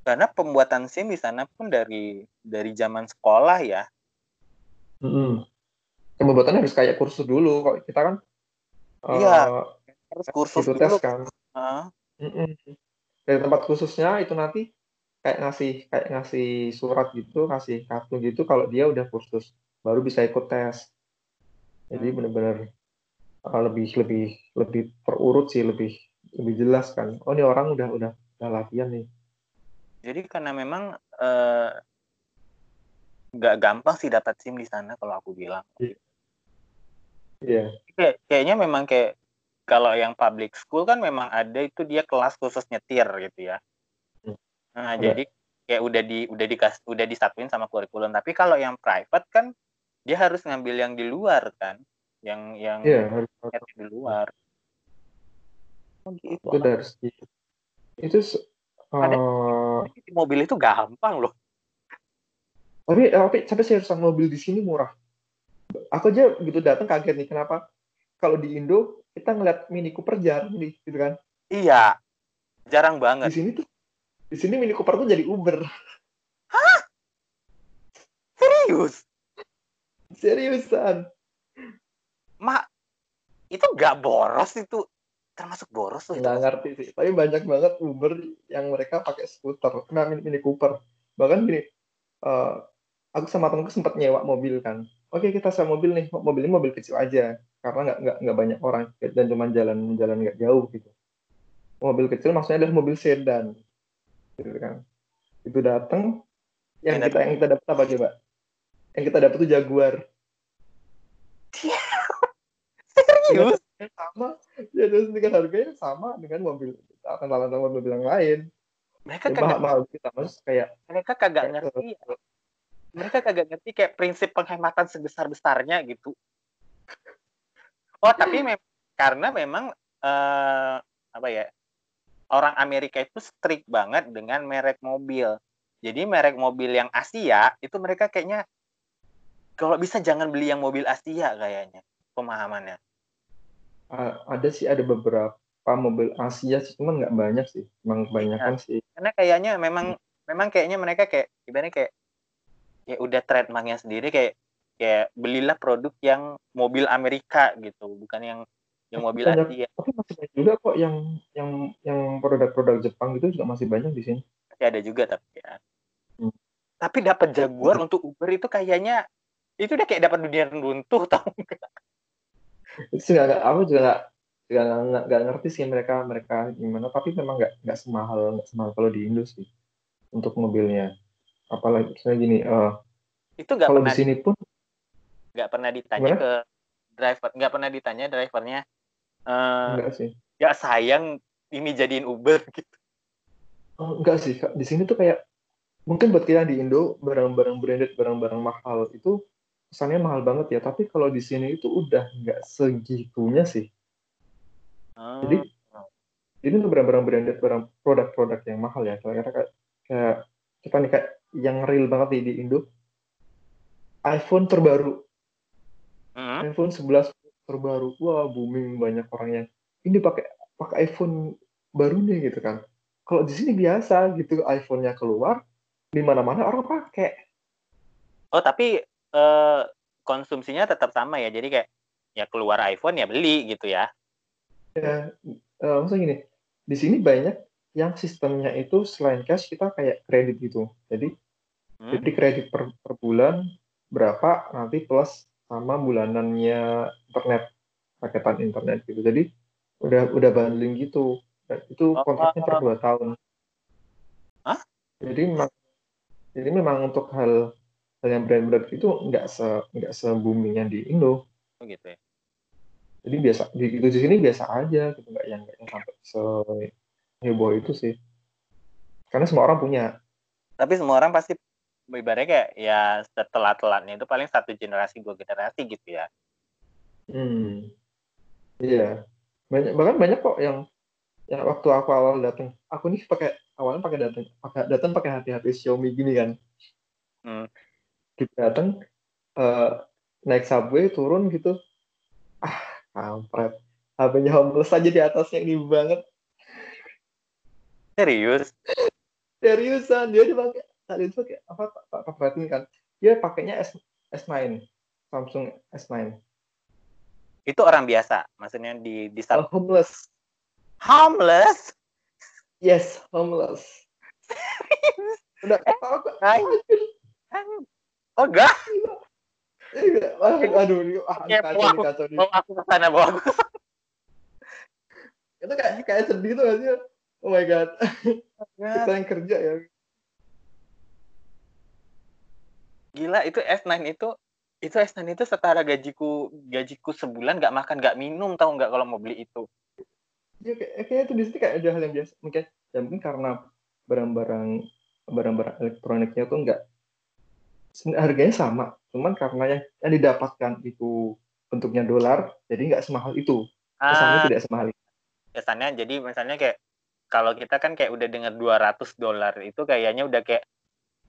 Speaker 2: Karena pembuatan SIM di sana pun dari dari zaman sekolah ya.
Speaker 3: Mm-mm. Pembuatannya harus kayak kursus dulu, kok kita kan
Speaker 2: Iya. Harus kursus
Speaker 3: tes
Speaker 2: dulu.
Speaker 3: kan.
Speaker 2: Heeh.
Speaker 3: Mm-mm. Dari tempat khususnya itu nanti kayak ngasih kayak ngasih surat gitu, ngasih kartu gitu kalau dia udah kursus, baru bisa ikut tes. Jadi
Speaker 2: Hmm.
Speaker 3: benar-benar uh, lebih lebih lebih terurut sih, lebih lebih jelas kan. Oh ini orang udah udah udah latihan nih.
Speaker 2: Jadi karena memang eh, nggak gampang sih dapat SIM di sana kalau aku bilang.
Speaker 3: Iya.
Speaker 2: Kayak, kayaknya memang kayak kalau yang public school kan memang ada itu dia kelas khusus nyetir gitu ya.
Speaker 3: Hmm.
Speaker 2: Nah,
Speaker 3: Ada.
Speaker 2: jadi kayak udah di udah dikas udah disatuin sama kurikulum. Tapi kalau yang private kan dia harus ngambil yang di luar kan, yang yang
Speaker 3: Iya, harus
Speaker 2: di luar. Oh, gitu.
Speaker 3: itu dari itu uh,
Speaker 2: Di mobil itu gampang loh.
Speaker 3: tapi tapi sampai seriusan mobil di sini murah. Aku aja gitu datang kaget nih kenapa kalau di Indo kita ngeliat Mini Cooper jarang nih gitu kan.
Speaker 2: Iya, jarang
Speaker 3: Di
Speaker 2: banget.
Speaker 3: sini tuh di sini Mini Cooper tuh jadi Uber.
Speaker 2: Serius,
Speaker 3: Seriusan.
Speaker 2: mak itu gak boros itu termasuk boros tuh itu.
Speaker 3: nggak ngerti sih tapi banyak banget Uber yang mereka pakai skuter nah Mini, Mini Cooper bahkan gini eh, aku sama temanku sempat nyewa mobil kan oke kita sewa mobil nih mobilnya mobil kecil aja karena nggak nggak nggak banyak orang dan cuma jalan jalan nggak jauh gitu. Mobil kecil maksudnya adalah mobil sedan. Gitu kan. Itu datang yang kita yang kita dapat apa coba? Yang kita dapat tuh Jaguar.
Speaker 2: Serius?
Speaker 3: sama. Ya terus dengan harganya sama dengan mobil akan sama sama mobil yang lain.
Speaker 2: Mereka
Speaker 3: Ya,
Speaker 2: kagak
Speaker 3: mahal mahal kita mas kayak
Speaker 2: mereka kagak
Speaker 3: kayak,
Speaker 2: ngerti ya. mereka kagak ngerti kayak prinsip penghematan sebesar besarnya gitu oh tapi mem- karena memang eh, apa ya orang Amerika itu strict banget dengan merek mobil. Jadi merek mobil yang Asia itu mereka kayaknya kalau bisa jangan beli yang mobil Asia kayaknya pemahamannya.
Speaker 3: A- ada sih ada beberapa mobil Asia sih cuman nggak banyak sih. Emang kebanyakan sih.
Speaker 2: Karena kayaknya memang memang kayaknya mereka kayak ibaratnya kayak ya udah trademarknya sendiri kayak kayak belilah produk yang mobil Amerika gitu bukan yang yang mobil
Speaker 3: Banyak.
Speaker 2: Asia
Speaker 3: tapi masih banyak juga kok yang yang yang produk-produk Jepang gitu juga masih banyak di sini
Speaker 2: masih ada juga tapi ya
Speaker 3: Hmm.
Speaker 2: tapi dapat Jaguar untuk Uber itu kayaknya itu udah kayak dapat dunia runtuh tau nggak?
Speaker 3: itu nggak aku juga nggak nggak ngerti sih mereka mereka gimana tapi memang nggak nggak semahal nggak semahal kalau di Indo sih untuk mobilnya apalagi misalnya gini eh,
Speaker 2: itu nggak
Speaker 3: kalau di sini pun
Speaker 2: nggak pernah ditanya
Speaker 3: Gimana?
Speaker 2: ke driver nggak pernah ditanya drivernya eh
Speaker 3: enggak sih
Speaker 2: nggak sayang ini jadiin Uber gitu
Speaker 3: Oh, enggak sih Kak. di sini tuh kayak mungkin buat kita di Indo barang-barang branded barang-barang mahal itu kesannya mahal banget ya tapi kalau di sini itu udah nggak segitunya sih
Speaker 2: Oh,
Speaker 3: Jadi ini tuh barang-barang branded, barang produk-produk yang mahal ya. Karena kayak, kayak kita nih kayak yang real banget nih di Indo. iPhone terbaru,
Speaker 2: hmm.
Speaker 3: iPhone 11 terbaru. Wah, booming banyak orang yang ini pakai pakai iPhone baru nih gitu kan. Kalau di sini biasa gitu iPhone-nya keluar di mana-mana orang pakai.
Speaker 2: Oh tapi eh, konsumsinya tetap sama ya. Jadi kayak ya keluar iPhone ya beli gitu ya.
Speaker 3: Ya, eh, maksudnya gini, di sini banyak yang sistemnya itu selain cash kita kayak kredit gitu. Jadi
Speaker 2: Hmm?
Speaker 3: Jadi kredit per, per bulan berapa nanti plus sama bulanannya internet paketan internet gitu. Jadi udah udah bundling gitu. Dan itu
Speaker 2: Oh.
Speaker 3: kontraknya per dua tahun.
Speaker 2: Hah?
Speaker 3: Jadi memang jadi memang untuk hal hal yang brand-brand itu nggak se nggak se booming yang di Indo.
Speaker 2: Oh gitu ya.
Speaker 3: Jadi biasa di, di sini biasa aja gitu nggak yang nggak yang sampai se heboh itu sih. Karena semua orang punya.
Speaker 2: Tapi semua orang pasti ibaratnya kayak ya setelah-telatnya itu paling satu generasi dua generasi gitu ya.
Speaker 3: Hmm. Iya. Banyak bahkan banyak kok yang yang waktu aku awal datang, aku nih pakai awalnya pakai datang pakai datang pakai hati-hati Xiaomi gini kan.
Speaker 2: Hmm.
Speaker 3: Kita datang eh naik subway turun gitu ah kampret HP-nya homeless aja di atasnya ini banget
Speaker 2: Serius?
Speaker 3: seriusan dia dipakai tadi itu pakai apa pak pak perhatiin kan dia pakainya S S9 Samsung S9
Speaker 2: Itu orang biasa, maksudnya di di
Speaker 3: Oh,
Speaker 2: sub-
Speaker 3: homeless
Speaker 2: homeless.
Speaker 3: yes homeless udah apa
Speaker 2: Hai. Oh enggak?
Speaker 3: Iya, aduh, ini, ah, kacau.
Speaker 2: Bawa aku ke sana, bawa aku.
Speaker 3: Itu kayak kayak sedih tuh gak sih? Oh my god, kita yang kerja ya.
Speaker 2: Gila, itu S9 itu itu S9 itu setara gajiku gajiku sebulan nggak makan nggak minum tahu nggak kalau mau beli itu.
Speaker 3: Ya, kayak, kayaknya itu di sini kayak ada hal yang biasa. Mungkin, ya mungkin karena barang-barang barang-barang elektroniknya tuh enggak harganya sama, cuman karena yang, yang didapatkan itu bentuknya dolar, jadi nggak semahal itu. Kesannya
Speaker 2: Ah,
Speaker 3: tidak semahal itu.
Speaker 2: kesannya jadi misalnya kayak kalau kita kan kayak udah dengar 200 dolar itu kayaknya udah kayak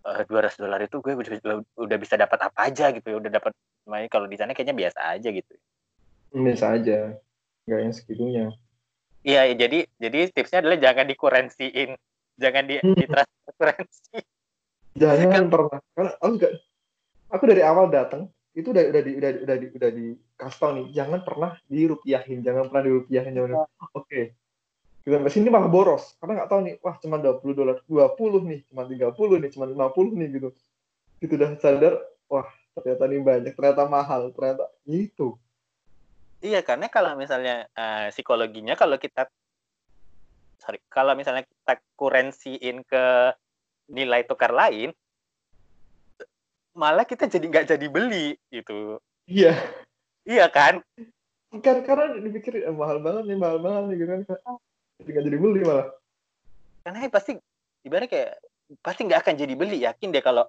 Speaker 2: eh, 200 dolar itu gue udah, udah bisa dapat apa aja gitu ya. Udah dapat makanya kalau di sana kayaknya biasa aja gitu.
Speaker 3: Biasa aja, nggak yang segitunya.
Speaker 2: iya jadi jadi tipsnya adalah jangan dikurensiin. Jangan di
Speaker 3: Hmm.
Speaker 2: ditransfer kurensi
Speaker 3: Jangan pernah, karena aku juga, aku dari awal datang itu udah udah di udah udah di udah di kasih tau nih, jangan pernah dirupiahin, jangan pernah dirupiahin, jangan. Oke, kita sampai sini malah boros, karena nggak tahu nih, wah cuma 20 dolar, 20 nih, cuma 30 nih, cuma 50 nih gitu. Gitu udah sadar, wah ternyata ini banyak, ternyata mahal, ternyata gitu.
Speaker 2: Iya, karena kalau misalnya eh, psikologinya kalau kita sorry, kalau misalnya kita kurensiin ke nilai tukar lain, malah kita jadi nggak jadi beli gitu.
Speaker 3: Iya,
Speaker 2: Iya kan?
Speaker 3: kan karena dipikir eh, mahal banget nih, mahal banget nih, gitu kan. Nggak jadi beli malah.
Speaker 2: Karena pasti ibaratnya kayak pasti nggak akan jadi beli. Yakin deh kalau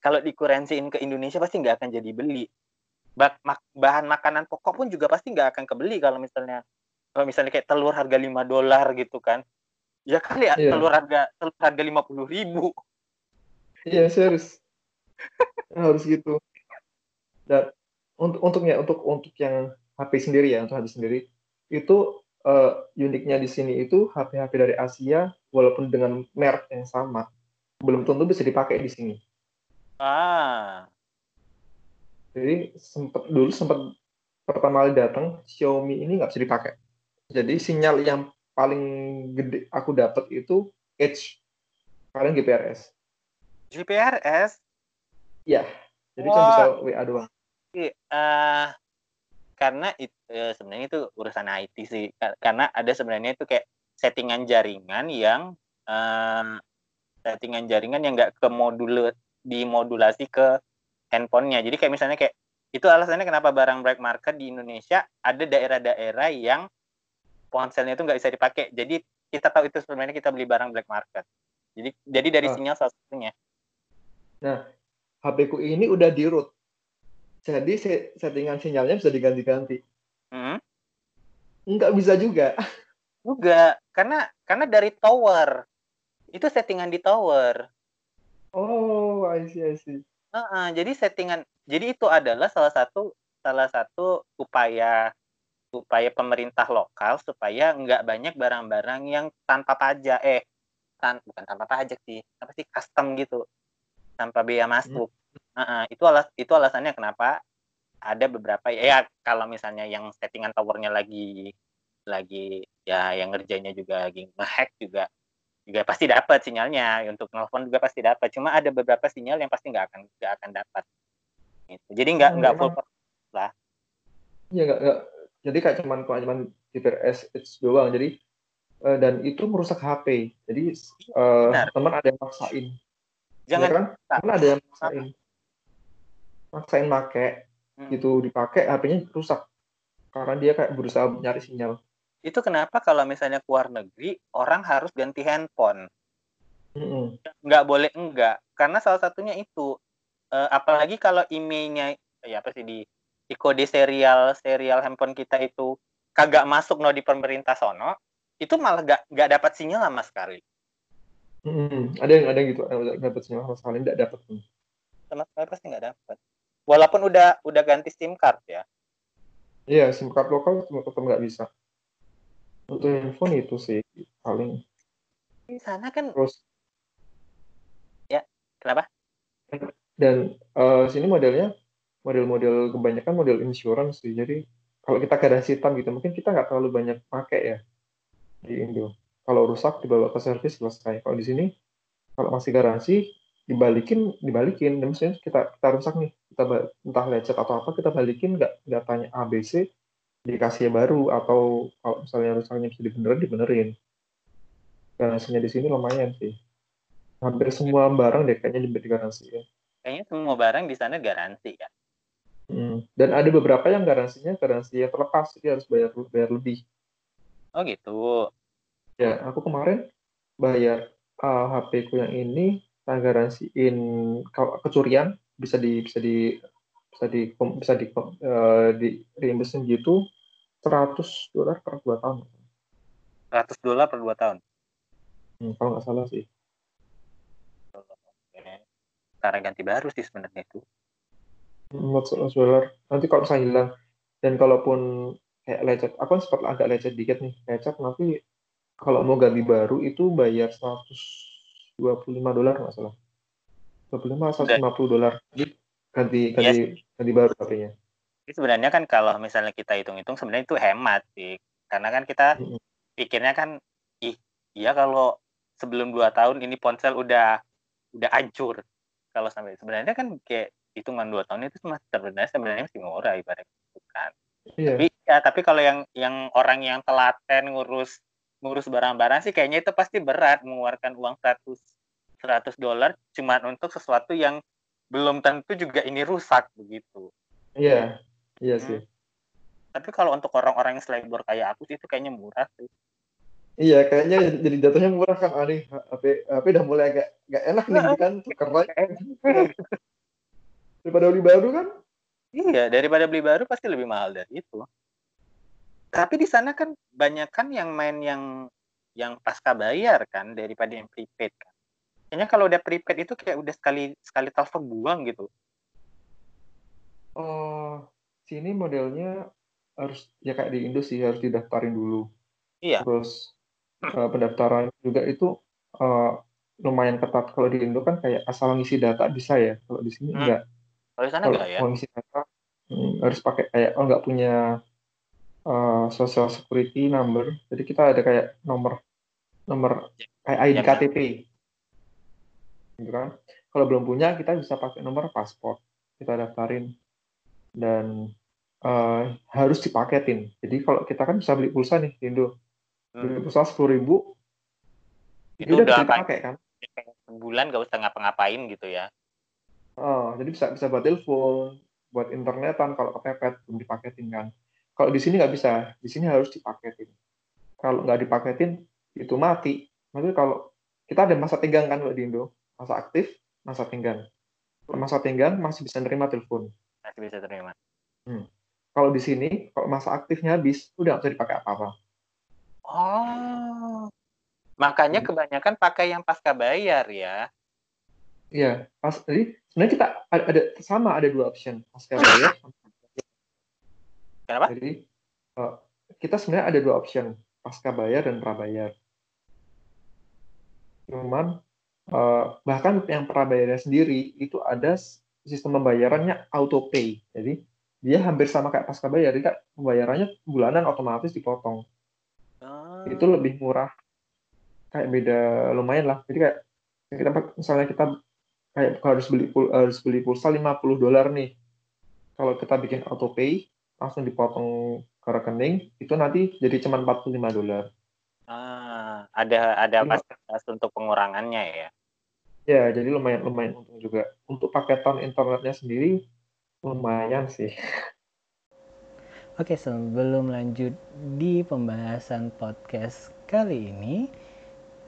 Speaker 2: kalau dikurensiin ke Indonesia pasti nggak akan jadi beli. Ba- mak- bahan makanan pokok pun juga pasti nggak akan kebeli kalau misalnya kalau misalnya kayak telur harga 5 dolar gitu kan. Ya kali ya
Speaker 3: Iya.
Speaker 2: telur harga telur harga 50 ribu.
Speaker 3: Iya serius harus gitu. Dan untuk untuknya untuk untuk yang HP sendiri ya untuk HP sendiri itu eh, uniknya di sini itu HP-HP dari Asia walaupun dengan merek yang sama belum tentu bisa dipakai di sini.
Speaker 2: Ah,
Speaker 3: Jadi sempat dulu sempat pertama kali datang Xiaomi ini nggak bisa dipakai. Jadi sinyal yang paling gede aku dapat itu Edge kalian GPRS.
Speaker 2: GPRS.
Speaker 3: Ya, jadi kan
Speaker 2: Wah.
Speaker 3: bisa WA doang.
Speaker 2: Iya, eh karena itu sebenarnya itu urusan IT sih. Ka- Karena ada sebenarnya itu kayak settingan jaringan yang eh, settingan jaringan yang nggak ke modul dimodulasi ke handphonenya. Jadi kayak misalnya kayak itu alasannya kenapa barang black market di Indonesia ada daerah-daerah yang ponselnya itu nggak bisa dipakai. Jadi kita tahu itu sebenarnya kita beli barang black market. Jadi jadi dari
Speaker 3: Ah.
Speaker 2: sinyal salah satunya.
Speaker 3: HP ku ini udah di root. Jadi se- settingan sinyalnya bisa diganti-ganti.
Speaker 2: Hmm.
Speaker 3: Nggak bisa juga.
Speaker 2: Juga karena karena dari tower. Itu settingan di tower.
Speaker 3: Oh, I see, I see.
Speaker 2: Heeh, jadi settingan jadi itu adalah salah satu salah satu upaya upaya pemerintah lokal supaya nggak banyak barang-barang yang tanpa pajak eh tan- bukan tanpa pajak sih apa sih custom gitu tanpa biaya masuk Heeh, itu alas itu alasannya kenapa ada beberapa ya kalau misalnya yang settingan towernya lagi lagi ya yang ngerjainnya juga lagi ngehack juga juga pasti dapat sinyalnya untuk nelfon juga pasti dapat cuma ada beberapa sinyal yang pasti nggak akan nggak akan dapat gitu. jadi nggak nggak full
Speaker 3: emang. Iya, nggak. Jadi kayak cuman cuman Edge doang. Jadi eh, dan itu merusak HP. Jadi
Speaker 2: Benar.
Speaker 3: teman ada yang maksain.
Speaker 2: jangan
Speaker 3: ya kan? Teman ada yang maksain. Maksain make
Speaker 2: Hmm.
Speaker 3: gitu dipakai HP-nya rusak. Karena dia kayak berusaha nyari sinyal.
Speaker 2: itu kenapa kalau misalnya keluar negeri orang harus ganti handphone
Speaker 3: Mm-mm.
Speaker 2: nggak boleh enggak karena salah satunya itu eh, apalagi kalau emailnya ya apa sih di di kode serial serial handphone kita itu kagak masuk no di pemerintah sono itu malah nggak nggak dapat sinyal sama sekali
Speaker 3: Mm-mm. Ada yang ada yang gitu, dapat sinyal sama sekali nggak dapat.
Speaker 2: sama sekali pasti nggak dapat walaupun udah udah ganti SIM card ya.
Speaker 3: Iya, SIM card lokal tetap nggak bisa. Untuk handphone itu sih paling.
Speaker 2: Di sana kan
Speaker 3: Terus
Speaker 2: kenapa?
Speaker 3: dan eh, sini modelnya model-model kebanyakan model insurance sih. Jadi kalau kita garansi hitam gitu, mungkin kita nggak terlalu banyak pakai ya di Indo. Kalau rusak dibawa ke servis selesai. Kalau di sini kalau masih garansi dibalikin dibalikin. Dan misalnya kita kita rusak nih kita entah lecet atau apa kita balikin nggak nggak tanya ABC dikasih baru. Atau kalau misalnya rusaknya bisa dibenerin dibenerin. Garansinya di sini lumayan sih. Hampir semua barang deh kayaknya diberi garansi ya.
Speaker 2: Kayaknya semua barang di sana garansi ya.
Speaker 3: Hmm. dan ada beberapa yang garansinya garansi yang terlepas. Jadi harus bayar bayar lebih.
Speaker 2: Oh gitu.
Speaker 3: ya aku kemarin bayar uh, HP ku yang ini garansiin kecurian bisa di bisa di bisa di bisa di uh, di reimbursein gitu. 100 dolar per dua tahun.
Speaker 2: 100 dolar per 2 tahun.
Speaker 3: Hmm, kalau nggak salah sih.
Speaker 2: Cara ganti baru sih sebenarnya itu.
Speaker 3: Hmm, 100 dolar. Nanti kalau misalnya hilang. Dan kalaupun kayak lecet aku kan sempat agak lecet dikit nih. Lecet nanti kalau mau ganti baru itu bayar 125 dolar nggak salah. 25 150 dolar. Ganti ganti ganti baru HP-nya
Speaker 2: sebenarnya kan kalau misalnya kita hitung-hitung sebenarnya itu hemat sih. Karena kan kita pikirnya kan ih, iya kalau sebelum 2 tahun ini ponsel udah udah hancur. Kalau sampai sebenarnya kan kayak hitungan 2 tahun itu masih sebenarnya sebenarnya masih murah ibaratnya kan.
Speaker 3: iya.
Speaker 2: Tapi ya tapi kalau yang yang orang yang telaten ngurus ngurus barang-barang sih kayaknya itu pasti berat mengeluarkan uang 100 100 dolar cuman untuk sesuatu yang belum tentu juga ini rusak begitu.
Speaker 3: iya iya sih.
Speaker 2: Tapi kalau untuk orang-orang yang selebor kayak aku sih itu kayaknya murah sih.
Speaker 3: iya kayaknya jadi jatuhnya murah kan aneh HP HP udah mulai agak agak enak nih kan? Keren daripada beli baru kan?
Speaker 2: Iya, daripada beli baru pasti lebih mahal dari itu. Tapi di sana kan banyak kan yang main yang yang pasca bayar kan daripada yang prepaid kan. Kayaknya kalau udah prepaid itu kayak udah sekali sekali telepon buang gitu.
Speaker 3: oh sini modelnya harus ya kayak di Indo sih harus didaftarin dulu
Speaker 2: Iya.
Speaker 3: terus eh, pendaftaran juga itu eh, lumayan ketat kalau di Indo kan kayak asal ngisi data bisa ya kalau di sini
Speaker 2: Hmm.
Speaker 3: enggak
Speaker 2: Kalau di sana
Speaker 3: kalau
Speaker 2: enggak ya?
Speaker 3: mau ngisi data hmm, harus pakai kayak oh nggak punya eh, social security number. Jadi kita ada kayak nomor nomor kayak ID
Speaker 2: Yang-
Speaker 3: KTP gitu kan? Kalau belum punya kita bisa pakai nomor paspor. Kita daftarin. Dan eh, harus dipaketin. Jadi kalau kita kan bisa beli pulsa nih di Indo beli
Speaker 2: Hmm.
Speaker 3: pulsa sepuluh ribu
Speaker 2: Itu
Speaker 3: udah
Speaker 2: udah
Speaker 3: dipakai kan?
Speaker 2: sebulan gak usah ngapa-ngapain gitu ya.
Speaker 3: Oh, jadi bisa bisa buat telepon, buat internetan kalau kepepet belum dipaketin kan. Kalau di sini nggak bisa, di sini harus dipaketin. Kalau nggak dipaketin itu mati. Maksudnya kalau kita ada masa tenggang kan kalau di Indo, masa aktif, masa tenggang. Kalau masa tenggang masih bisa nerima telepon.
Speaker 2: Masih bisa terima.
Speaker 3: Kalau di sini, kalau masa aktifnya habis, udah nggak bisa dipakai apa-apa.
Speaker 2: Oh. Makanya
Speaker 3: Hmm.
Speaker 2: kebanyakan pakai yang pasca bayar ya.
Speaker 3: Iya, pas jadi sebenarnya kita ada, ada sama ada dua option pasca bayar.
Speaker 2: Kenapa?
Speaker 3: Jadi eh, kita sebenarnya ada dua option pasca bayar dan prabayar. Cuman eh, bahkan yang prabayarnya sendiri itu ada sistem pembayarannya auto pay. Jadi dia hampir sama kayak pasca bayar. Jadi pembayarannya bulanan otomatis dipotong.
Speaker 2: Oh.
Speaker 3: Itu lebih murah. Kayak beda lumayan lah. Jadi kayak kita misalnya kita kayak harus beli harus beli pulsa 50 dolar nih. Kalau kita bikin auto pay langsung dipotong ke rekening itu nanti jadi cuma 45 dolar.
Speaker 2: Ah, ada ada fasilitas untuk pengurangannya ya.
Speaker 3: Ya, jadi lumayan lumayan untung juga. Untuk paketan internetnya sendiri lumayan sih.
Speaker 1: Oke, sebelum lanjut di pembahasan podcast kali ini,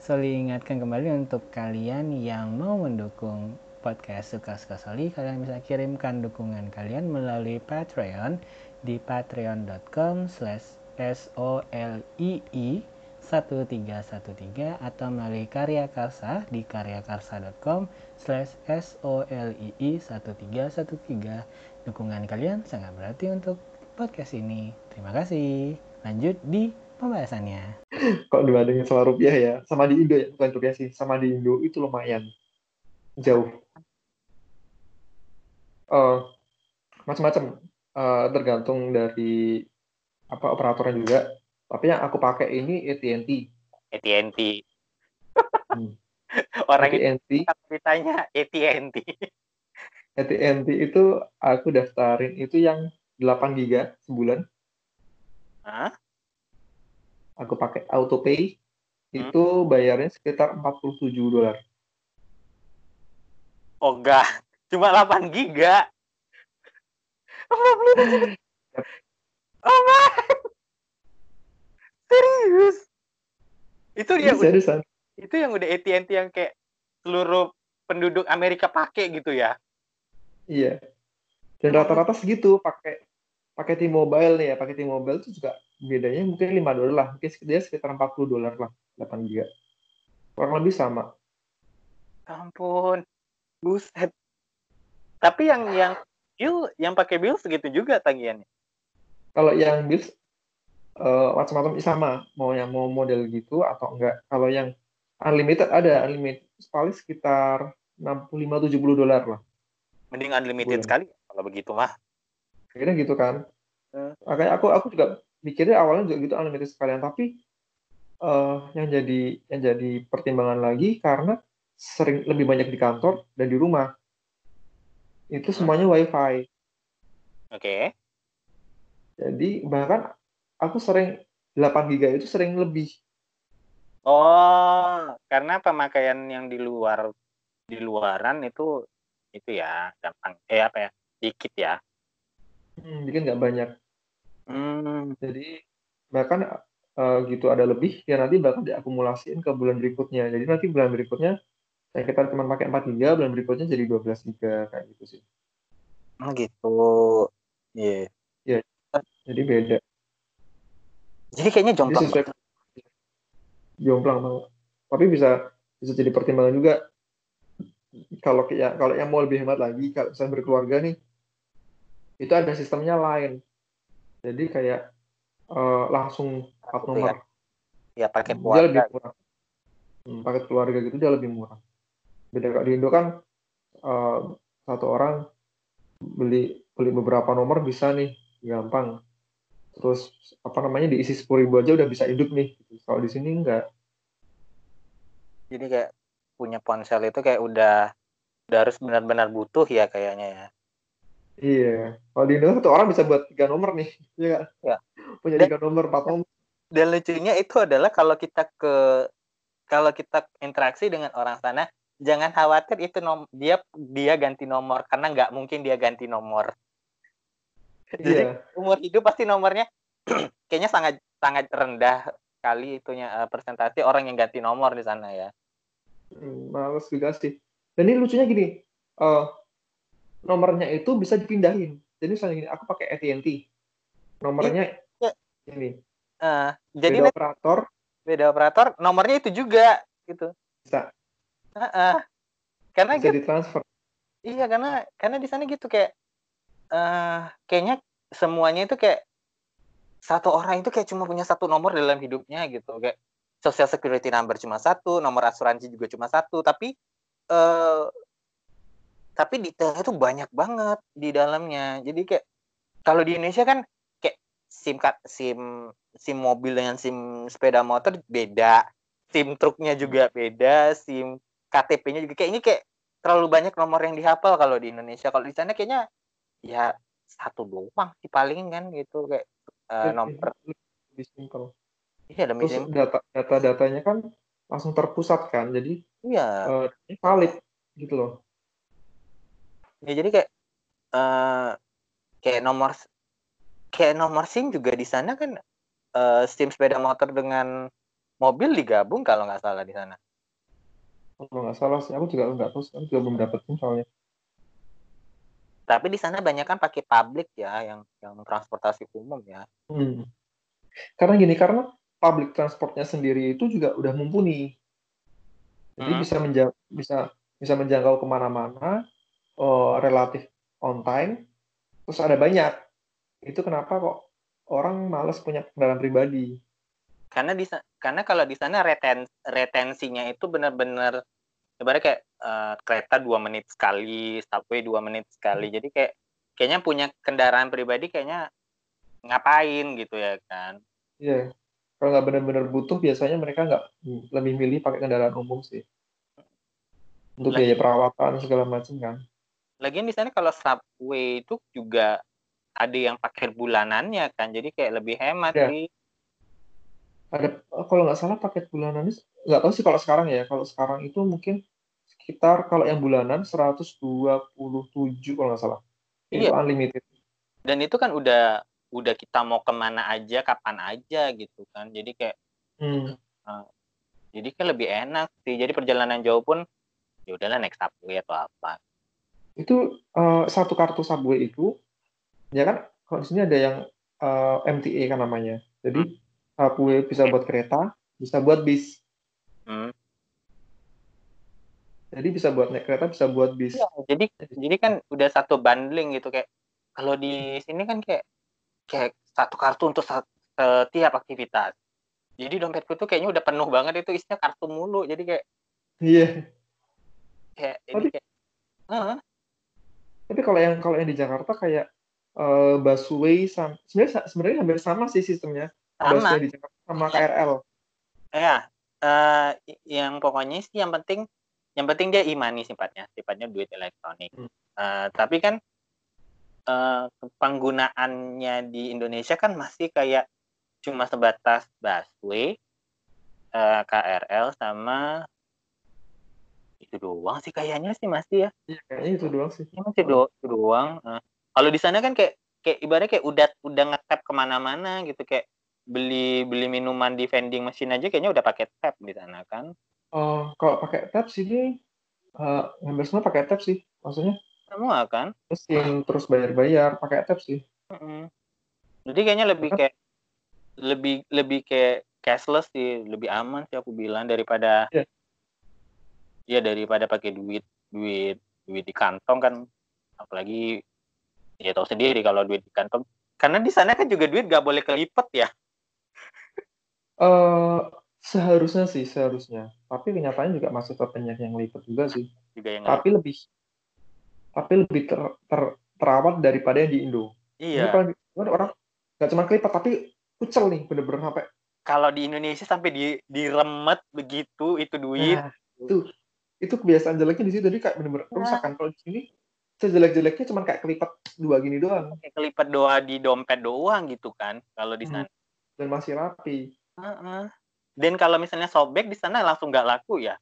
Speaker 1: Soli ingatkan kembali untuk kalian yang mau mendukung podcast Suka-Suka Soli, kalian bisa kirimkan dukungan kalian melalui Patreon di patreon.com slash solii 1313 atau melalui Karya Karsa di karyakarsa.com slash solii 1313. Dukungan kalian sangat berarti untuk podcast ini. Terima kasih. Lanjut di pembahasannya.
Speaker 3: Kalau dibandingin sama rupiah ya, sama di Indo ya, bukan rupiah sih, sama di Indo itu lumayan jauh. Uh, macam-macam uh, tergantung dari apa operatornya juga. Tapi yang aku pakai ini AT&T.
Speaker 2: AT&T.
Speaker 3: Hmm.
Speaker 2: Orang
Speaker 3: AT&T,
Speaker 2: ditanya AT&T.
Speaker 3: AT&T itu aku daftarin itu yang 8 giga sebulan.
Speaker 2: Hah?
Speaker 3: Aku pakai autopay.
Speaker 2: Hmm.
Speaker 3: Itu bayarnya sekitar 47 dolar.
Speaker 2: Oh enggak, cuma 8 giga. 47. Oh enggak. Serius? Itu udah,
Speaker 3: seriusan.
Speaker 2: itu yang udah AT&T yang kayak seluruh penduduk Amerika pakai gitu ya.
Speaker 3: Iya. Dan rata-rata segitu pakai pakai T-Mobile nih ya, pakai T-Mobile itu juga bedanya mungkin 5 dolar lah, mungkin dia sekitar 40 dolar lah, 8 giga. Kurang lebih sama.
Speaker 2: Ampun. Buset. Tapi yang yang bill yang pakai bill segitu juga tagihannya.
Speaker 3: Kalau yang bis eh, macam-macam sama, mau yang mau model gitu atau enggak. Kalau yang unlimited ada, unlimited paling sekitar 65 70 dolar lah.
Speaker 2: Mending unlimited
Speaker 3: Bulan.
Speaker 2: sekali kalau begitu mah.
Speaker 3: Kira gitu kan.
Speaker 2: Hmm.
Speaker 3: Makanya aku aku juga mikirnya awalnya juga gitu unlimited sekalian, tapi eh, yang jadi yang jadi pertimbangan lagi karena sering lebih banyak di kantor dan di rumah. Itu semuanya WiFi.
Speaker 2: Oke.
Speaker 3: Jadi bahkan aku sering 8 giga itu sering lebih.
Speaker 2: Oh, karena pemakaian yang di luar di luaran itu itu ya gampang eh apa ya dikit ya.
Speaker 3: Hmm, bikin nggak banyak.
Speaker 2: Hmm,
Speaker 3: Jadi bahkan eh, gitu ada lebih ya nanti bakal diakumulasiin ke bulan berikutnya. Jadi nanti bulan berikutnya saya kita cuma pakai 4 giga, bulan berikutnya jadi 12 giga kayak gitu sih.
Speaker 2: oh gitu. Iya.
Speaker 3: Jadi beda.
Speaker 2: Jadi kayaknya
Speaker 3: Jadi
Speaker 2: jomplang.
Speaker 3: sesuai jomplang banget. Tapi bisa bisa jadi pertimbangan juga kalau ya kalau yang mau lebih hemat lagi kalau saya berkeluarga nih itu ada sistemnya lain. Jadi kayak eh, langsung plat
Speaker 2: Gitu
Speaker 3: nomor.
Speaker 2: Ya
Speaker 3: Dia lebih
Speaker 2: keluarga.
Speaker 3: murah. Hmm, paket keluarga gitu dia lebih murah. Beda kalau di Indo kan eh, satu orang beli beli beberapa nomor bisa nih gampang. Terus apa namanya diisi sepuluh ribu aja udah bisa hidup nih. Kalau di sini enggak.
Speaker 2: Jadi kayak punya ponsel itu kayak udah udah harus benar-benar butuh ya kayaknya ya.
Speaker 3: Iya. Kalau di Indo satu orang bisa buat tiga nomor nih. Iya nggak?
Speaker 2: Ya.
Speaker 3: Punya
Speaker 2: Dan-
Speaker 3: tiga nomor, empat nomor.
Speaker 2: Dan lucunya itu adalah kalau kita ke kalau kita interaksi dengan orang sana, jangan khawatir itu nom dia dia ganti nomor karena nggak mungkin dia ganti nomor. Jadi
Speaker 3: Iya.
Speaker 2: umur hidup pasti nomornya kayaknya sangat sangat rendah kali itunya eh, persentase orang yang ganti nomor di sana ya.
Speaker 3: Hmm, males juga sih. Dan ini lucunya gini. eh, nomornya itu bisa dipindahin. Jadi misalnya gini, aku pakai AT&T. Nomornya
Speaker 2: Iya.
Speaker 3: ini.
Speaker 2: Eh, jadi
Speaker 3: Beda operator
Speaker 2: beda operator nomornya itu juga gitu.
Speaker 3: bisa
Speaker 2: Heeh. Karena
Speaker 3: bisa
Speaker 2: gitu,
Speaker 3: ditransfer.
Speaker 2: iya karena karena di sana gitu kayak eh kayaknya semuanya itu kayak satu orang itu kayak cuma punya satu nomor dalam hidupnya gitu. Kayak social security number cuma satu nomor asuransi juga cuma satu. Tapi eh tapi detailnya tuh banyak banget di dalamnya. Jadi kayak kalau di Indonesia kan kayak sim card sim sim mobil dengan sim sepeda motor beda. Sim truknya juga beda sim KTP-nya juga kayak ini kayak terlalu banyak nomor yang dihafal kalau di Indonesia kalau di sana kayaknya ya satu doang sih paling kan gitu kayak eh, nomor
Speaker 3: lebih simpel.
Speaker 2: iya demi
Speaker 3: Terus
Speaker 2: sim
Speaker 3: data data datanya kan langsung terpusat kan. Jadi
Speaker 2: iya
Speaker 3: ini valid gitu loh.
Speaker 2: ya jadi kayak eh kayak nomor kayak nomor SIM juga di sana kan eh, SIM sepeda motor dengan mobil digabung kalau nggak salah di sana
Speaker 3: Kalau nggak salah sih, aku juga nggak tahu, aku juga belum dapetin soalnya.
Speaker 2: tapi di sana banyak kan pakai publik ya yang yang transportasi umum ya
Speaker 3: Hmm. Karena gini, karena public transportnya sendiri itu juga udah mumpuni. Jadi
Speaker 2: Hmm.
Speaker 3: bisa menja- bisa bisa menjangkau ke mana-mana, eh, relatif on time, terus ada banyak. Itu kenapa kok orang males punya kendaraan pribadi?
Speaker 2: karena di karena kalau di sana reten retensinya itu benar-benar ibaratnya kayak eh, kereta dua menit sekali, subway dua menit sekali. Jadi kayak kayaknya punya kendaraan pribadi kayaknya ngapain gitu ya kan?
Speaker 3: Iya. Kalau nggak benar-benar butuh, biasanya mereka nggak lebih milih pakai kendaraan umum sih. Untuk
Speaker 2: Lagi-
Speaker 3: biaya perawatan segala macam kan.
Speaker 2: Lagian di sana kalau subway itu juga ada yang pakai bulanannya kan, jadi kayak lebih hemat
Speaker 3: Iya.
Speaker 2: sih.
Speaker 3: Ada kalau nggak salah paket bulanan nggak tahu sih kalau sekarang ya. Kalau sekarang itu mungkin sekitar kalau yang bulanan 127 kalau nggak salah. Itu
Speaker 2: Iya.
Speaker 3: unlimited.
Speaker 2: Dan itu kan udah udah kita mau ke mana aja, kapan aja gitu kan. Jadi kayak
Speaker 3: Hmm.
Speaker 2: jadi kan lebih enak sih. Jadi perjalanan jauh pun ya udahlah naik subway atau apa.
Speaker 3: Itu eh, satu kartu subway itu ya kan kalau di sini ada yang eh, MTA kan namanya. Jadi subway bisa buat kereta, bisa buat bis.
Speaker 2: Hmm.
Speaker 3: Jadi bisa buat naik kereta, bisa buat bis.
Speaker 2: Iya, jadi jadi kan udah satu bundling gitu kayak kalau di sini kan kayak kayak satu kartu untuk setiap aktivitas. Jadi dompetku tuh kayaknya udah penuh banget itu isinya kartu mulu. Jadi kayak
Speaker 3: Iya.
Speaker 2: kayak ini
Speaker 3: Tapi-
Speaker 2: kayak Heeh.
Speaker 3: Tapi kalau yang kalau yang di Jakarta kayak eh, busway sam- sebenarnya sebenarnya hampir sama sih sistemnya.
Speaker 2: Sama.
Speaker 3: Busway di Jakarta sama KRL.
Speaker 2: Ya, eh, yang pokoknya sih yang penting yang penting dia imani sifatnya, sifatnya duit elektronik.
Speaker 3: Hmm.
Speaker 2: Eh, tapi kan eh, penggunaannya di Indonesia kan masih kayak cuma sebatas busway, eh, KRL sama itu doang sih kayaknya sih masih ya.
Speaker 3: Iya, kayaknya itu doang sih.
Speaker 2: Ini masih do itu doang. Eh, kalau di sana kan kayak kayak ibaratnya kayak udah udah nge-tap ke mana-mana gitu kayak beli beli minuman di vending machine aja kayaknya udah pakai tap di sana kan.
Speaker 3: Eh, kalau pakai tab sini eh, hampir semua pakai tab sih. Maksudnya
Speaker 2: Semua kan.
Speaker 3: mesin terus bayar-bayar pakai tab sih.
Speaker 2: Mm-mm. Jadi kayaknya lebih kayak lebih lebih kayak cashless sih, lebih aman sih aku bilang daripada
Speaker 3: Iya.
Speaker 2: ya daripada pakai duit duit duit di kantong kan apalagi ya tahu sendiri kalau duit di kantong karena di sana kan juga duit gak boleh kelipet ya.
Speaker 3: Eh seharusnya sih seharusnya. Tapi kenyataannya juga masih tetap banyak yang lipat juga sih.
Speaker 2: Juga yang
Speaker 3: Tapi lebih tapi lebih ter, ter- terawat daripada yang di Indo. Ini
Speaker 2: iya.
Speaker 3: Indo kan orang nggak cuma kelipat tapi kucel nih bener-bener sampai
Speaker 2: Kalau di Indonesia sampai di diremet begitu itu duit.
Speaker 3: Nah, itu itu kebiasaan jeleknya di situ jadi kayak bener-bener
Speaker 2: Nah.
Speaker 3: rusak kan kalau di sini sejelek-jeleknya cuma kayak kelipat dua gini doang
Speaker 2: Kayak kelipet doa di dompet doang gitu kan kalau di
Speaker 3: Hmm.
Speaker 2: sana.
Speaker 3: dan masih rapi.
Speaker 2: Dan kalau misalnya sobek di sana langsung nggak laku ya.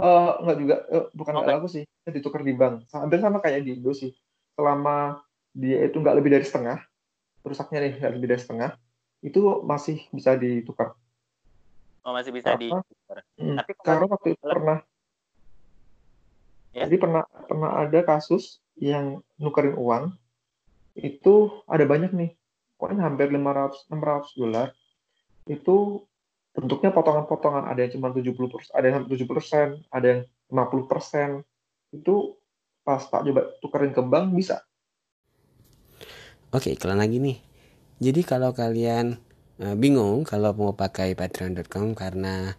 Speaker 3: Eh nggak juga eh, bukan nggak
Speaker 2: Oke.
Speaker 3: laku sih, ditukar di bank. Hampir sama kayak di Indo sih. Selama dia itu nggak lebih dari setengah, rusaknya nih nggak lebih dari setengah, itu masih bisa ditukar.
Speaker 2: Oh masih bisa di.
Speaker 3: Apa? Hmm.
Speaker 2: Tapi kalau-
Speaker 3: Karena waktu itu pernah,
Speaker 2: Ya.
Speaker 3: jadi pernah pernah ada kasus yang nukerin uang itu ada banyak nih, pokoknya hampir 500 600 dolar itu bentuknya potongan-potongan, ada yang cuma 70 persen, ada yang sampai 70 persen, ada yang 50 persen, itu pas tak coba tukerin ke bank bisa.
Speaker 4: Oke, iklan lagi nih. Jadi kalau kalian eh, bingung kalau mau pakai patreon.com karena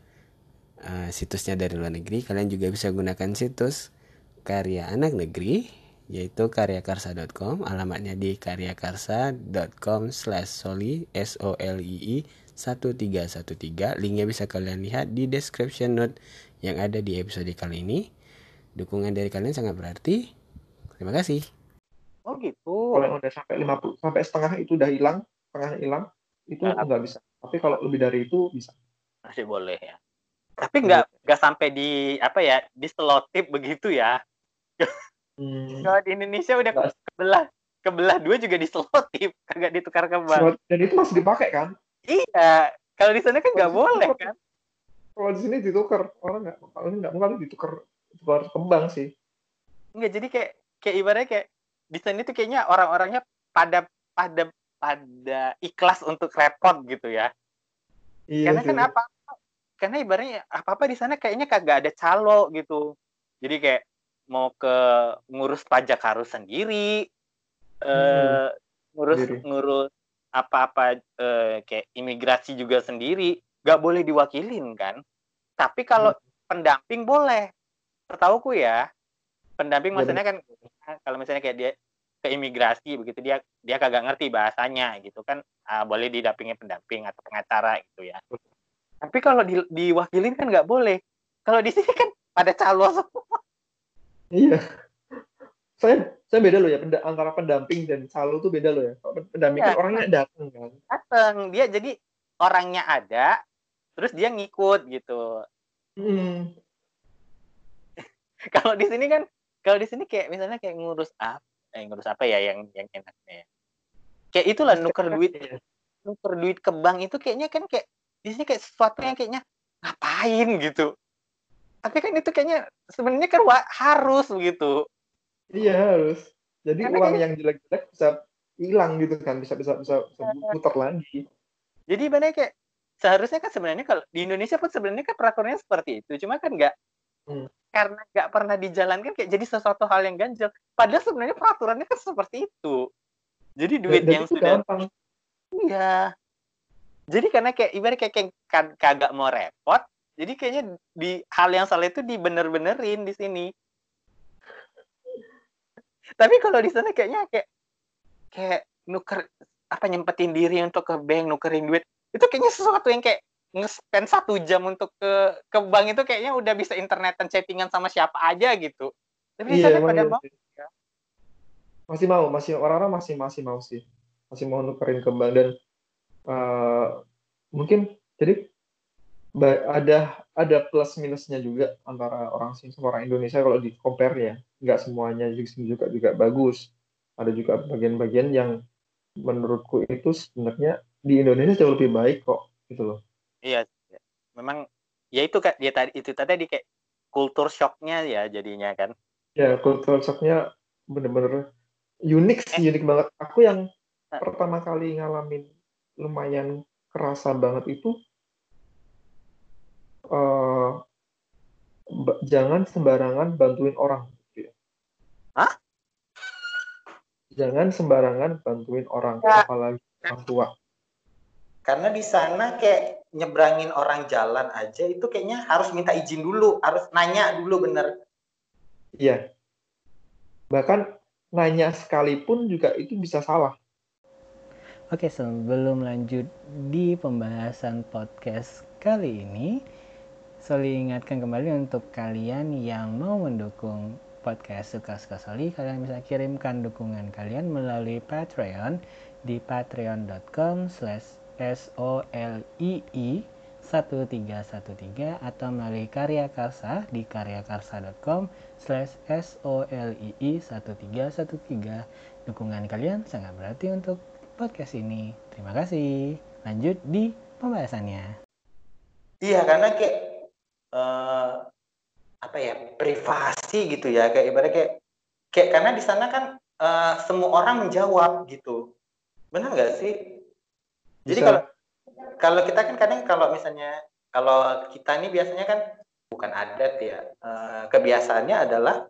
Speaker 4: eh, situsnya dari luar negeri, kalian juga bisa gunakan situs karya anak negeri yaitu karyakarsa.com alamatnya di karyakarsa.com slash soli s o l i i 1313 linknya bisa kalian lihat di description note yang ada di episode kali ini dukungan dari kalian sangat berarti terima kasih
Speaker 2: Oh gitu.
Speaker 3: Kalau yang udah sampai 50 sampai setengah itu udah hilang, setengahnya hilang, itu
Speaker 2: Nah.
Speaker 3: nggak bisa. Tapi kalau lebih dari itu bisa.
Speaker 2: Masih boleh ya. Tapi nggak nggak sampai di apa ya di selotip begitu ya.
Speaker 3: Hmm.
Speaker 2: Kalau di Indonesia udah kebelah kebelah dua juga di selotip, kagak ditukar ke bank.
Speaker 3: Surat- Dan itu masih dipakai kan?
Speaker 2: Iya. Kalau di sana kan nggak boleh kan.
Speaker 3: Kalau di sini ditukar, orang nggak, kalau ini nggak kali ditukar, ditukar ke bank sih.
Speaker 2: Enggak jadi kayak kayak ibaratnya kayak di sana tuh kayaknya orang-orangnya pada pada pada ikhlas untuk repot gitu ya.
Speaker 3: Iya
Speaker 2: karena
Speaker 3: sih.
Speaker 2: kan apa karena ibaratnya apa apa di sana kayaknya kagak ada calo gitu jadi kayak mau ke ngurus pajak harus sendiri eh ngurus
Speaker 3: Sendiri.
Speaker 2: ngurus apa-apa eh, kayak imigrasi juga sendiri nggak boleh diwakilin kan? Tapi kalau pendamping boleh. Setahuku ya pendamping
Speaker 3: Jadi-
Speaker 2: maksudnya kan kalau misalnya kayak dia ke imigrasi begitu dia dia kagak ngerti bahasanya gitu kan ah, boleh didampingi pendamping atau pengacara gitu ya. Tapi kalau di, diwakilin kan nggak boleh. Kalau di sini kan pada calo semua.
Speaker 3: Iya. Saya saya beda loh ya penda- antara pendamping dan calo tuh beda loh ya. Pendamping
Speaker 2: Iya.
Speaker 3: kan orangnya datang kan.
Speaker 2: dateng dia jadi orangnya ada terus dia ngikut gitu
Speaker 3: Hmm.
Speaker 2: kalau di sini kan kalau di sini kayak misalnya kayak ngurus apa eh, ngurus apa ya yang yang enaknya ya. kayak itulah nuker duit
Speaker 3: Iya.
Speaker 2: nuker duit ke bank itu kayaknya kan kayak di sini kayak sesuatu yang kayaknya ngapain gitu tapi kan itu kayaknya sebenarnya kan harus begitu
Speaker 3: Iya harus. Jadi
Speaker 2: Karena
Speaker 3: uang yang jelek-jelek bisa hilang gitu kan, bisa bisa bisa, bisa muter lagi.
Speaker 2: jadi benar kayak seharusnya kan sebenarnya kalau di Indonesia pun sebenarnya kan peraturannya seperti itu cuma kan nggak
Speaker 3: Hmm.
Speaker 2: karena nggak pernah dijalankan kayak jadi sesuatu hal yang ganjil padahal sebenarnya peraturannya kan seperti itu jadi duit
Speaker 3: Dan,
Speaker 2: yang
Speaker 3: itu
Speaker 2: sudah
Speaker 3: gampang.
Speaker 2: Iya. Jadi karena kayak ibarat kayak, kayak ka- kagak mau repot, jadi kayaknya di hal yang salah itu dibener-benerin di sini. Tapi kalau di sana kayaknya kayak kayak nuker apa nyempetin diri untuk ke bank nukerin duit itu kayaknya sesuatu yang kayak nge-spend satu jam untuk ke ke bank itu kayaknya udah bisa internetan chattingan sama siapa aja gitu. Tapi di
Speaker 3: Iya
Speaker 2: sana
Speaker 3: emang
Speaker 2: pada
Speaker 3: iya
Speaker 2: mau
Speaker 3: sih.
Speaker 2: ya.
Speaker 3: Masih mau, masih orang-orang masih masih mau sih, masih mau nukerin ke bank dan eh, mungkin jadi ada ada plus minusnya juga antara orang sini sama orang Indonesia kalau di compare ya, nggak semuanya juga juga juga bagus. Ada juga bagian-bagian yang menurutku itu sebenarnya di Indonesia jauh lebih baik kok gitu loh.
Speaker 2: Iya, iya. memang ya itu kan dia tadi itu tadi kayak kultur shocknya ya jadinya kan.
Speaker 3: Ya, cultural shocknya bener-bener unik sih, unik banget. Aku yang
Speaker 2: Eh.
Speaker 3: pertama kali ngalamin lumayan kerasa banget itu eh jangan sembarangan bantuin orang. gitu ya.
Speaker 2: Hah?
Speaker 3: Jangan sembarangan bantuin orang,
Speaker 2: Ya.
Speaker 3: apalagi orang tua.
Speaker 2: Karena di sana kayak nyebrangin orang jalan aja itu kayaknya harus minta izin dulu, harus nanya dulu bener.
Speaker 3: Iya. Bahkan nanya sekalipun juga itu bisa salah.
Speaker 1: Oke, sebelum lanjut di pembahasan podcast kali ini, Soli ingatkan kembali untuk kalian yang mau mendukung podcast Suka-Suka Soli, kalian bisa kirimkan dukungan kalian melalui Patreon di patreon.com slash solii 1313 atau melalui Karya Karsa di karyakarsa.com slash solii 1313 dukungan kalian sangat berarti untuk podcast ini. Terima kasih. Lanjut di pembahasannya.
Speaker 2: Iya, karena kayak eh, apa ya privasi gitu ya, kayak ibaratnya kayak kayak karena di sana kan eh, semua orang menjawab gitu, benar nggak sih? Jadi kalau kalau kita kan kadang kalau misalnya kalau kita nih biasanya kan bukan adat ya eh, kebiasaannya adalah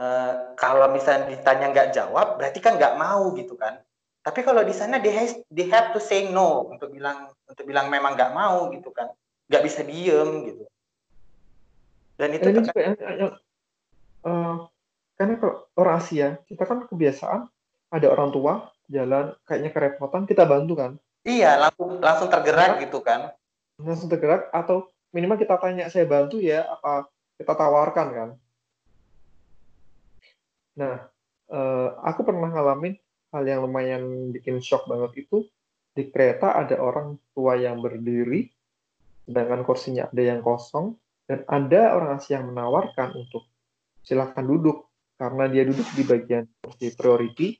Speaker 2: eh, kalau misalnya ditanya nggak jawab berarti kan nggak mau gitu kan. Tapi kalau di sana they has, they have to say no untuk bilang untuk bilang memang nggak mau gitu kan. Nggak bisa diem gitu dan itu
Speaker 3: ini juga yang, yang eh, karena kalau orang Asia kita kan kebiasaan ada orang tua jalan kayaknya kerepotan kita bantu kan?
Speaker 2: Iya langsung langsung tergerak gitu kan.
Speaker 3: Langsung tergerak atau minimal kita tanya saya bantu ya apa kita tawarkan kan? Nah eh, aku pernah ngalamin hal yang lumayan bikin shock banget itu di kereta ada orang tua yang berdiri sedangkan kursinya ada yang kosong dan ada orang Asia yang menawarkan untuk silahkan duduk. Karena dia duduk di bagian kursi priority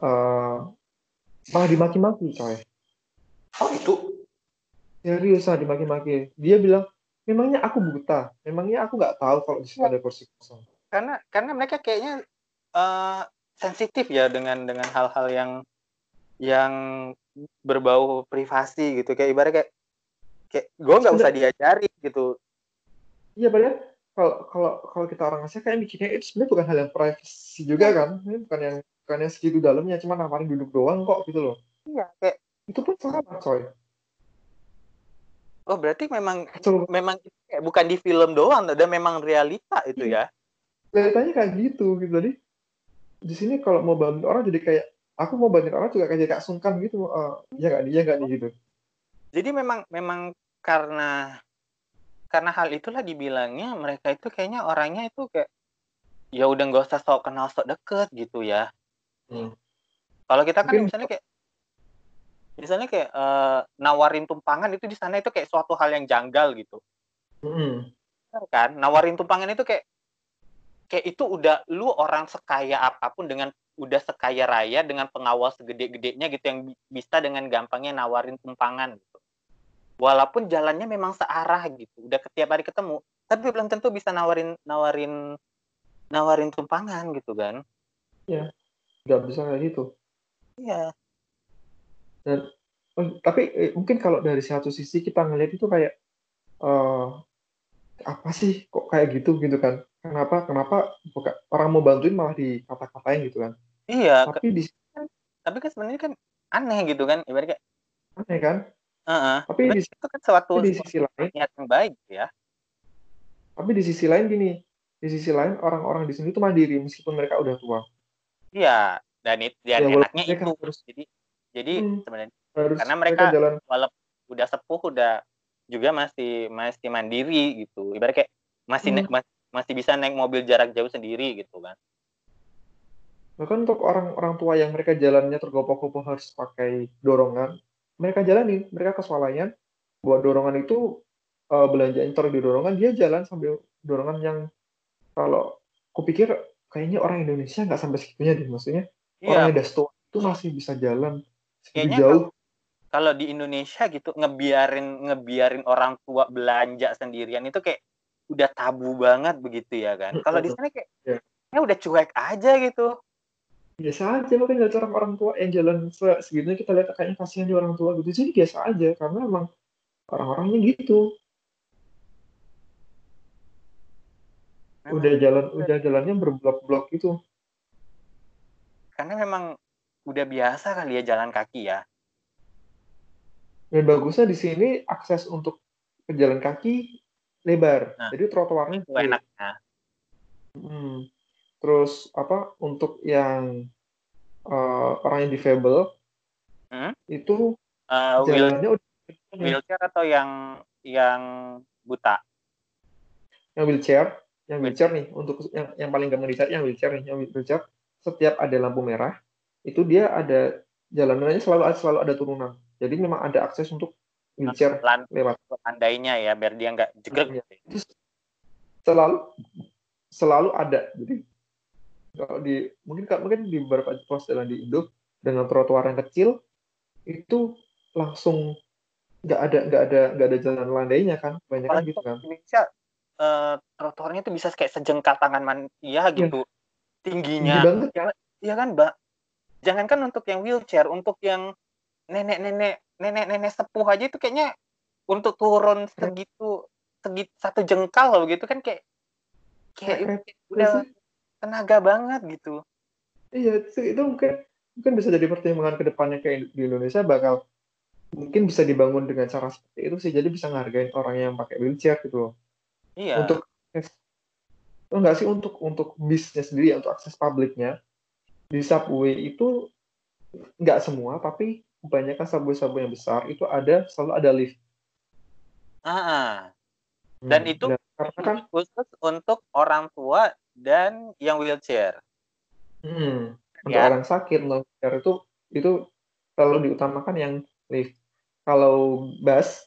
Speaker 3: eh, malah dimaki-maki coy.
Speaker 2: Oh itu?
Speaker 3: Serius lah dimaki-maki. Dia bilang memangnya aku buta? Memangnya aku nggak tahu kalau di situ ada kursi kosong?
Speaker 2: Karena karena mereka kayaknya eh, sensitif ya dengan dengan hal-hal yang yang berbau privasi gitu. Kayak ibarat kayak kayak gue nggak usah diajari gitu
Speaker 3: Iya padahal kalau kalau kalau kita orang Asia kayak mikirnya itu sebenarnya bukan hal yang privacy juga kan. Ini bukan yang bukan yang segitu dalamnya, cuma nawarin duduk doang kok gitu loh.
Speaker 2: iya kayak
Speaker 3: Itu pun sama coy.
Speaker 2: oh berarti memang
Speaker 3: Coba
Speaker 2: memang itu kayak bukan di film doang ada memang realita itu ya
Speaker 3: kelihatannya kayak gitu gitu tadi. Di sini kalau mau bantu orang jadi kayak aku mau bantu orang juga kayak kayak sungkan gitu. Eh, iya nggak nih, iya nggak nih gitu.
Speaker 2: jadi memang memang karena karena hal itulah dibilangnya mereka itu kayaknya orangnya itu kayak ya udah nggak usah sok kenal sok deket gitu ya
Speaker 3: Hmm.
Speaker 2: kalau kita kan
Speaker 3: Mungkin-
Speaker 2: misalnya kayak misalnya kayak eh, nawarin tumpangan itu di sana itu kayak suatu hal yang janggal gitu. Bener kan nawarin tumpangan itu kayak kayak itu udah lu orang sekaya apa pun dengan udah sekaya raya dengan pengawal segede-gedenya gitu yang bi- bisa dengan gampangnya nawarin tumpangan walaupun jalannya memang searah gitu udah setiap hari ketemu tapi belum tentu bisa nawarin nawarin nawarin tumpangan gitu kan
Speaker 3: nggak bisa kayak gitu.
Speaker 2: iya
Speaker 3: Oh, tapi eh, mungkin kalau dari satu sisi kita ngelihat itu kayak eh apa sih kok kayak gitu gitu kan? Kenapa kenapa bukan orang mau bantuin malah dikata-katain gitu kan?
Speaker 2: iya ke-
Speaker 3: Tapi di
Speaker 2: tapi kan sebenarnya kan aneh gitu kan ibaratnya
Speaker 3: aneh kan?
Speaker 2: "Heeh."
Speaker 3: Tapi di,
Speaker 2: itu kan suatu
Speaker 3: di sisi lain,
Speaker 2: niat yang baik ya
Speaker 3: tapi di sisi lain gini, di sisi lain orang-orang di sini tuh mandiri meskipun mereka udah tua.
Speaker 2: iya dan itu dan
Speaker 3: Ya,
Speaker 2: enaknya
Speaker 3: mereka
Speaker 2: itu
Speaker 3: harus-
Speaker 2: jadi jadi
Speaker 3: Hmm.
Speaker 2: sebenarnya
Speaker 3: Harus
Speaker 2: Karena mereka-
Speaker 3: jalan
Speaker 2: walaupun udah sepuh udah juga masih masih mandiri gitu ibarat kayak masih
Speaker 3: Hmm.
Speaker 2: masih bisa naik mobil jarak jauh sendiri gitu kan
Speaker 3: bahkan untuk orang-orang tua yang mereka jalannya tergopoh-gopoh harus pakai dorongan, mereka jalanin, mereka ke swalayan, buat dorongan itu eh, belanjaan taruh di dorongan, dia jalan sambil dorongan yang kalau kupikir kayaknya orang Indonesia nggak sampai segitunya deh, maksudnya. Orang
Speaker 2: iya.
Speaker 3: Yang udah itu masih bisa jalan segitu
Speaker 2: Kayaknya
Speaker 3: jauh.
Speaker 2: kalau di Indonesia gitu ngebiarin ngebiarin orang tua belanja sendirian itu kayak udah tabu banget begitu ya kan? Kalau di sana kayak
Speaker 3: Iya.
Speaker 2: ya udah cuek aja gitu
Speaker 3: biasa aja makanya lihat orang orang tua. Yang jalan se- segitunya kita lihat kayaknya kasihan di orang tua gitu. Jadi biasa aja karena emang orang-orangnya gitu. Udah jalan udah jalannya berblok-blok gitu.
Speaker 2: Karena memang udah biasa kali ya jalan kaki ya.
Speaker 3: Dan bagusnya di sini akses untuk pejalan kaki lebar.
Speaker 2: Nah,
Speaker 3: jadi trotoarnya gede.
Speaker 2: enaknya.
Speaker 3: Hmm. Terus apa untuk yang eh, orang yang difabel
Speaker 2: Hmm?
Speaker 3: itu
Speaker 2: wheel,
Speaker 3: jalannya udah
Speaker 2: wheelchair atau yang yang buta?
Speaker 3: Yang wheelchair yang wheelchair. nih untuk yang yang paling gampang dicari yang wheelchair nih yang wheelchair setiap ada lampu merah itu dia ada jalanannya selalu selalu ada turunan. Jadi memang ada akses untuk wheelchair
Speaker 2: lan
Speaker 3: lewat.
Speaker 2: landainya ya biar dia nggak jegrek.
Speaker 3: Iya. itu selalu selalu ada. Jadi kalau di mungkin mungkin di beberapa pos jalan di Indo dengan trotoar yang kecil itu langsung nggak ada nggak ada nggak ada jalan landainya kan? Banyak kan gitu kan?
Speaker 2: Indonesia eh, trotoarnya tuh bisa kayak sejengkal tangan manusia gitu. Tingginya.
Speaker 3: Tinggi banget
Speaker 2: Iya kan, Mbak? Jangankan untuk yang wheelchair, untuk yang nenek-nenek nenek-nenek sepuh aja itu kayaknya untuk turun segitu segitu satu jengkal loh gitu kan kayak kayak
Speaker 3: Kayak
Speaker 2: udah. Tenaga banget gitu.
Speaker 3: Iya, itu, itu mungkin mungkin bisa jadi pertimbangan ke depannya kayak di Indonesia bakal mungkin bisa dibangun dengan cara seperti itu sih. Jadi bisa ngehargain orang yang pakai wheelchair gitu loh.
Speaker 2: Iya.
Speaker 3: Untuk oh, enggak sih untuk untuk bisnya sendiri untuk akses publiknya di subway itu nggak semua tapi kebanyakan subway-subway yang besar itu ada selalu ada lift.
Speaker 2: Ah, ah. Dan
Speaker 3: Hmm,
Speaker 2: itu
Speaker 3: dan karena kan
Speaker 2: khusus untuk orang tua dan yang wheelchair.
Speaker 3: hmm, untuk
Speaker 2: Ya.
Speaker 3: orang sakit non itu itu selalu diutamakan yang lift. Kalau bus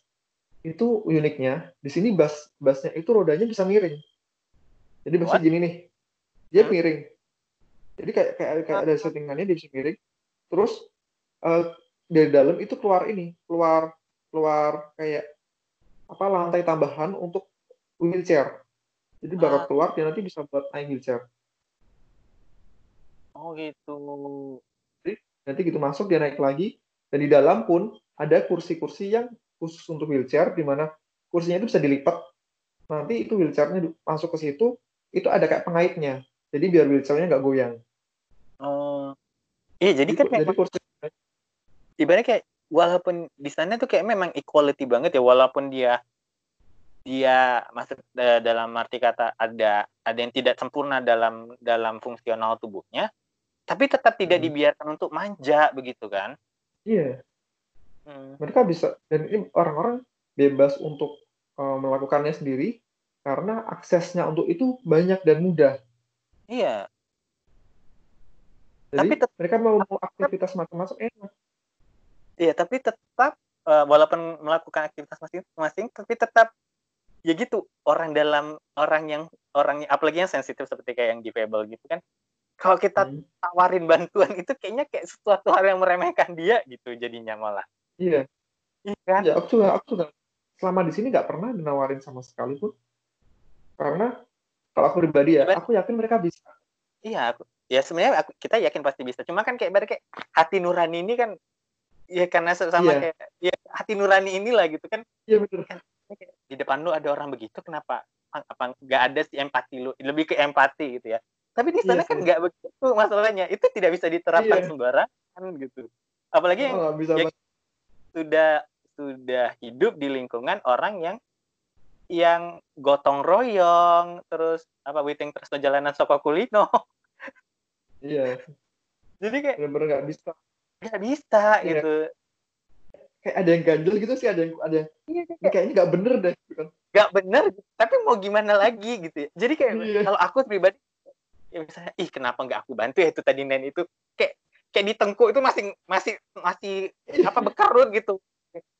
Speaker 3: itu uniknya di sini bus busnya itu rodanya bisa miring. Jadi busnya gini nih, dia
Speaker 2: Hmm?
Speaker 3: miring. Jadi kayak kayak kayak ada settingannya dia bisa miring. Terus eh, dari dalam itu keluar ini, keluar keluar kayak apa lantai tambahan untuk wheelchair. Jadi bakal
Speaker 2: Ah.
Speaker 3: keluar dia nanti bisa buat naik wheelchair.
Speaker 2: Oh gitu.
Speaker 3: nanti gitu masuk dia naik lagi dan di dalam pun ada kursi-kursi yang khusus untuk wheelchair di mana kursinya itu bisa dilipat. Nanti itu wheelchairnya masuk ke situ, itu ada kayak pengaitnya. Jadi biar wheelchairnya nggak goyang.
Speaker 2: Oh. Iya, jadi kan
Speaker 3: jadi
Speaker 2: memang
Speaker 3: kursi
Speaker 2: ibaratnya kayak walaupun di sana tuh kayak memang equality banget ya walaupun dia dia masuk da- dalam arti kata ada ada yang tidak sempurna dalam dalam fungsional tubuhnya tapi tetap tidak
Speaker 3: Hmm.
Speaker 2: dibiarkan untuk manja begitu kan
Speaker 3: iya,
Speaker 2: Hmm.
Speaker 3: mereka bisa dan ini orang-orang bebas untuk eh, melakukannya sendiri karena aksesnya untuk itu banyak dan mudah.
Speaker 2: iya
Speaker 3: Jadi
Speaker 2: Tapi tet-
Speaker 3: mereka mau, mau aktivitas macam-macam enak.
Speaker 2: iya tapi tetap eh, walaupun melakukan aktivitas masing-masing tapi tetap ya gitu orang dalam orang yang orang apalagi yang sensitif seperti kayak yang difabel gitu kan kalau kita
Speaker 3: Hmm.
Speaker 2: tawarin bantuan itu kayaknya kayak sesuatu hal yang meremehkan dia gitu jadinya malah
Speaker 3: Iya,
Speaker 2: iya kan
Speaker 3: iya. Aku juga, aku juga selama di sini nggak pernah dinawarin sama sekali pun. Karena kalau aku pribadi ya,
Speaker 2: Gimana?
Speaker 3: aku yakin mereka bisa.
Speaker 2: iya aku ya sebenarnya aku, kita yakin pasti bisa cuma kan kayak kayak hati nurani ini kan ya karena sama
Speaker 3: Iya.
Speaker 2: kayak ya hati nurani inilah gitu kan
Speaker 3: Iya betul.
Speaker 2: Kayak di depan lu ada orang begitu kenapa apa nggak ada si empati lu lebih ke empati gitu ya tapi di sana
Speaker 3: Iya
Speaker 2: kan nggak begitu masalahnya itu tidak bisa diterapkan
Speaker 3: Iya.
Speaker 2: sembarangan gitu apalagi yang
Speaker 3: Oh, nggak bisa
Speaker 2: yang
Speaker 3: banget.
Speaker 2: sudah sudah hidup di lingkungan orang yang yang gotong royong terus apa witing terus jalanan soko kulino
Speaker 3: Iya,
Speaker 2: jadi kayak
Speaker 3: benar-benar nggak bisa.
Speaker 2: nggak bisa
Speaker 3: Iya.
Speaker 2: gitu
Speaker 3: Kayak ada yang ganjel gitu sih, ada yang ada yang
Speaker 2: Iya,
Speaker 3: ini kayaknya nggak bener deh. gitu kan.
Speaker 2: nggak bener tapi mau gimana lagi gitu ya. jadi kayak
Speaker 3: Iya.
Speaker 2: kalau aku pribadi ya misalnya ih kenapa nggak aku bantu ya itu tadi nen itu kayak kayak di tengkuk itu masih masih masih apa bekarut gitu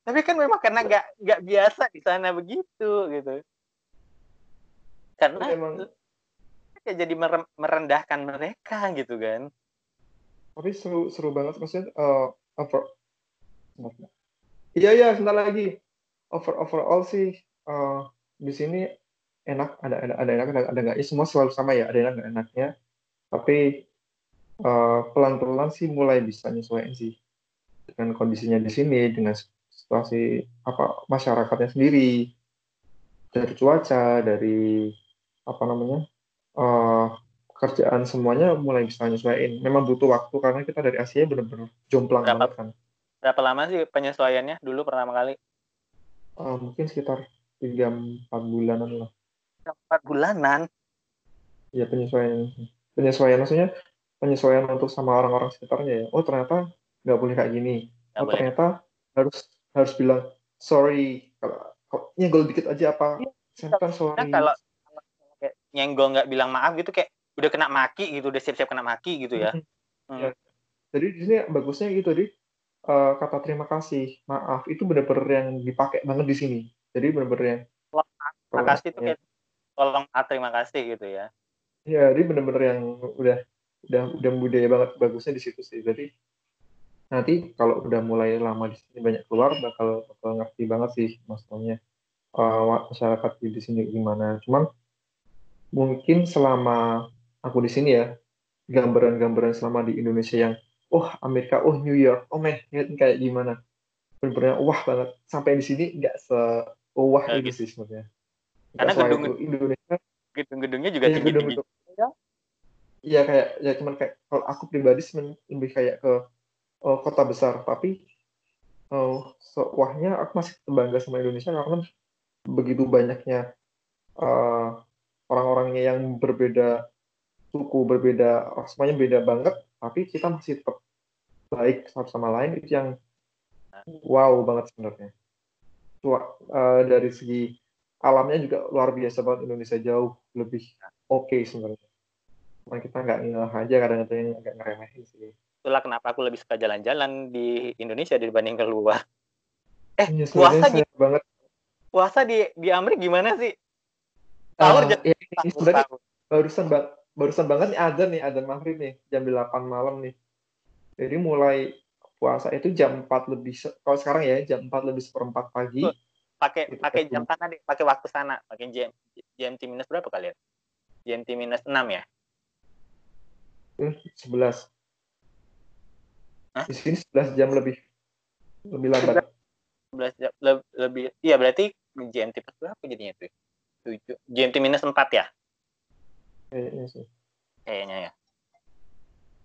Speaker 2: tapi kan memang karena nggak nggak biasa di sana begitu gitu karena
Speaker 3: Emang
Speaker 2: kayak jadi mere- merendahkan mereka gitu kan
Speaker 3: tapi seru seru banget maksudnya eh over sebentar. Iya iya sebentar lagi. Over overall sih eh, di sini enak. Ada ada ada enak ada ada ya semua selalu sama ya ada enak nggak enaknya. Tapi pelan pelan sih mulai bisa nyesuaiin sih dengan kondisinya di sini dengan situasi apa masyarakatnya sendiri. Dari cuaca dari apa namanya eh kerjaan semuanya mulai bisa nyesuaiin. Memang butuh waktu karena kita dari Asia benar-benar jomplang banget kan.
Speaker 2: Berapa lama sih penyesuaiannya dulu pertama kali
Speaker 3: Eh, mungkin sekitar 3-4 bulanan lah.
Speaker 2: empat bulanan
Speaker 3: Ya penyesuaian. Penyesuaian maksudnya penyesuaian untuk sama orang-orang sekitarnya ya. Oh ternyata nggak boleh kayak gini.
Speaker 2: Nggak
Speaker 3: Oh
Speaker 2: boleh.
Speaker 3: ternyata harus harus bilang sorry. Kalau kalau nyenggol dikit aja apa?
Speaker 2: Nah,
Speaker 3: sorry.
Speaker 2: kalau kalau kayak nyenggol nggak bilang maaf gitu kayak udah kena maki gitu udah siap-siap kena maki gitu ya
Speaker 3: Mhm. Ya. Jadi di sini bagusnya gitu di eh, kata terima kasih, maaf itu benar-benar yang dipakai banget di sini. Jadi benar-benar yang
Speaker 2: terima kasih tuh kayak tolong ah, terima kasih gitu ya
Speaker 3: Ya, jadi bener-bener yang udah udah udah budaya banget bagusnya di situ sih. Jadi nanti kalau udah mulai lama di sini banyak keluar bakal bakal ngerti banget sih maksudnya eh, masyarakat di sini gimana. Cuman mungkin selama aku di sini ya gambaran-gambaran selama di Indonesia yang oh Amerika, oh New York, oh meh kayak gimana. Bener-bener wah banget. Sampai di sini nggak se wah itu
Speaker 2: gitu.
Speaker 3: sih sebenarnya.
Speaker 2: Karena gedung-
Speaker 3: itu. Indonesia
Speaker 2: gedung-gedungnya juga
Speaker 3: Iya,
Speaker 2: tinggi-tinggi
Speaker 3: gedung-gedung. Iya kayak ya cuman kayak kalau aku pribadi semen- lebih kayak ke eh, kota besar tapi eh so- wahnya aku masih bangga sama Indonesia karena begitu banyaknya eh, orang-orangnya yang berbeda suku berbeda semuanya beda banget tapi kita masih tetap baik satu sama lain itu yang wow banget sebenarnya eh, dari segi alamnya juga luar biasa banget Indonesia jauh lebih oke sebenarnya Cuma kita nggak ngeh aja kadang-kadang agak ngeremehin sih.
Speaker 2: itulah kenapa aku lebih suka jalan-jalan di Indonesia dibanding keluar eh
Speaker 3: Iya,
Speaker 2: puasa di
Speaker 3: banget.
Speaker 2: puasa di di Amerika gimana sih sahur
Speaker 3: Ah,
Speaker 2: jam
Speaker 3: ya, barusan ba- barusan banget nih azan nih azan maghrib nih jam 8 malam nih. Jadi mulai puasa itu jam 4 lebih kalau sekarang ya jam 4 lebih seperempat pagi.
Speaker 2: Pakai
Speaker 3: Gitu,
Speaker 2: pakai
Speaker 3: betul.
Speaker 2: jam sana deh pakai waktu sana pakai GM, GMT minus berapa kalian GMT minus 6 ya
Speaker 3: Eh, 11.
Speaker 2: Hah?
Speaker 3: Di sini 11 jam lebih lebih lambat.
Speaker 2: 11 jam le- lebih iya berarti GMT plus berapa jadinya tuh 7 GMT minus 4 ya
Speaker 3: Kayaknya sih.
Speaker 2: kayaknya ya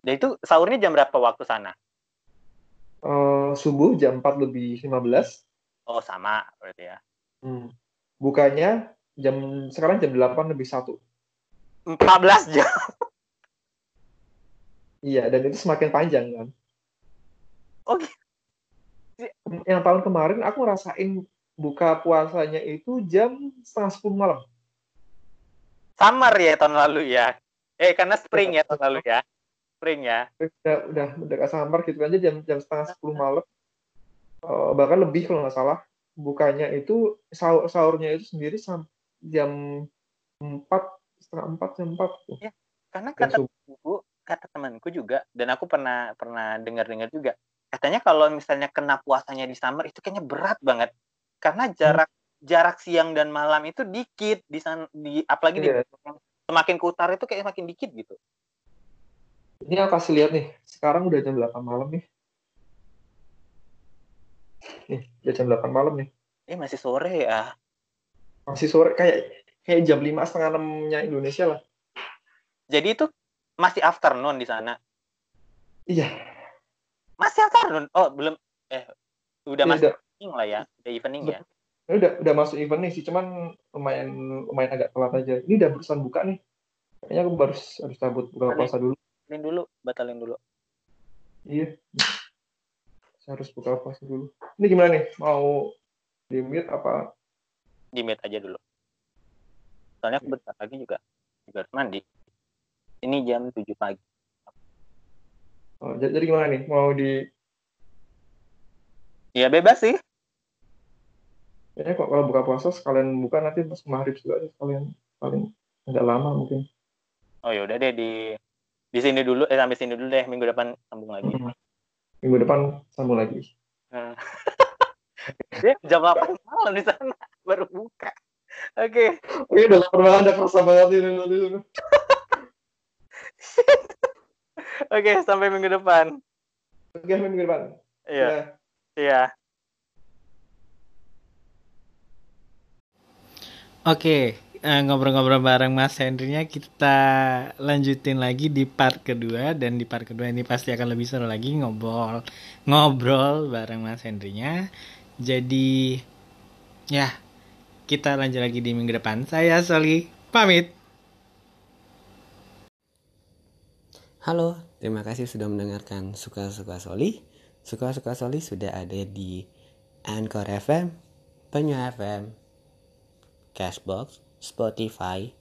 Speaker 2: dan itu sahurnya jam berapa waktu sana
Speaker 3: Eh, subuh jam 4 lebih 15.
Speaker 2: oh sama berarti ya
Speaker 3: Hmm. Bukanya jam sekarang jam 8 lebih 1.
Speaker 2: 14 jam
Speaker 3: Iya, dan itu semakin panjang kan.
Speaker 2: Oh, gitu.
Speaker 3: Yang tahun kemarin aku ngerasain buka puasanya itu jam setengah 10 malam.
Speaker 2: summer ya tahun lalu ya eh karena spring ya tahun lalu ya spring ya
Speaker 3: Udah udah udah gak samar gitu kan aja jam jam setengah 10 malam. Eh, bahkan lebih kalau nggak salah. Bukanya itu sahur sahurnya itu sendiri sampai jam 4 setengah 4 jam 4 tuh.
Speaker 2: karena kata temanku kata temanku juga dan aku pernah pernah dengar dengar juga katanya kalau misalnya kena puasanya di summer itu kayaknya berat banget karena jarak jarak siang dan malam itu dikit di di apalagi di
Speaker 3: Iya.
Speaker 2: semakin ke utara itu kayak makin dikit gitu
Speaker 3: Ini aku kasih lihat nih. Sekarang udah jam 8 malam nih. Nih, udah jam 8 malam nih.
Speaker 2: eh masih sore ya
Speaker 3: Masih sore kayak kayak jam 5 setengah 6-nya Indonesia lah.
Speaker 2: jadi itu masih afternoon di sana
Speaker 3: Iya,
Speaker 2: masih afternoon oh belum eh udah
Speaker 3: Iya,
Speaker 2: masuk
Speaker 3: udah,
Speaker 2: evening lah ya udah evening ya
Speaker 3: ini udah udah masuk event nih sih, cuman lumayan lumayan agak telat aja. Ini udah barusan buka nih. Kayaknya aku baru harus cabut buka puasa dulu.
Speaker 2: Batalin dulu batalin dulu
Speaker 3: Iya. Saya harus buka puasa dulu. Ini gimana nih? Mau di mute apa?
Speaker 2: di mute aja dulu soalnya aku bentar lagi juga juga harus mandi ini jam 7 pagi
Speaker 3: Oh, jadi, gimana nih? Mau di
Speaker 2: ya bebas sih
Speaker 3: Kayaknya kok kalau buka puasa sekalian buka nanti pas maghrib juga aja sekalian paling agak lama mungkin.
Speaker 2: Oh ya udah deh di di sini dulu eh sampai sini dulu deh minggu depan sambung lagi.
Speaker 3: Hmm. Minggu depan sambung lagi.
Speaker 2: Nah. Dia jam 8 malam di sana baru buka. Oke.
Speaker 3: Oke, udah lapar banget, udah kerasa banget ini.
Speaker 2: Oke, sampai minggu depan.
Speaker 3: Oke, minggu depan.
Speaker 2: Iya.
Speaker 3: Ya.
Speaker 2: Iya.
Speaker 1: Oke, eh, ngobrol-ngobrol bareng Mas Hendrinya kita lanjutin lagi di part kedua dan di part kedua ini pasti akan lebih seru lagi ngobrol ngobrol bareng Mas Hendrinya. Jadi ya kita lanjut lagi di minggu depan. Saya Soli pamit.
Speaker 4: Halo, terima kasih sudah mendengarkan Suka-Suka Soli. Suka-Suka Soli sudah ada di Anchor FM, Penyu FM, Cashbox, Spotify,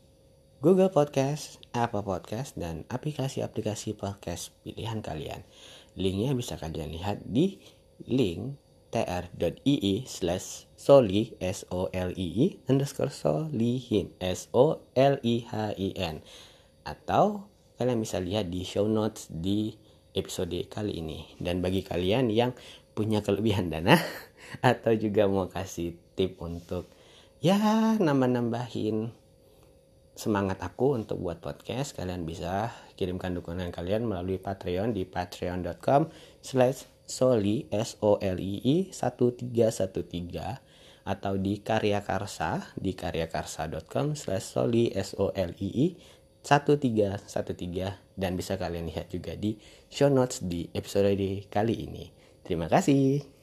Speaker 4: Google Podcast, Apple Podcast, dan aplikasi-aplikasi podcast pilihan kalian. Linknya bisa kalian lihat di link tr.ee slash soli s o l i i underscore solihin s o l i h i n atau kalian bisa lihat di show notes di episode kali ini dan bagi kalian yang punya kelebihan dana atau juga mau kasih tip untuk ya nambah-nambahin semangat aku untuk buat podcast kalian bisa kirimkan dukungan kalian melalui Patreon di patreon.com slash soli s o l i i 1313 atau di karya karsa di karyakarsa.com slash soli s o l i i 1313 dan bisa kalian lihat juga di show notes di episode kali ini. Terima kasih.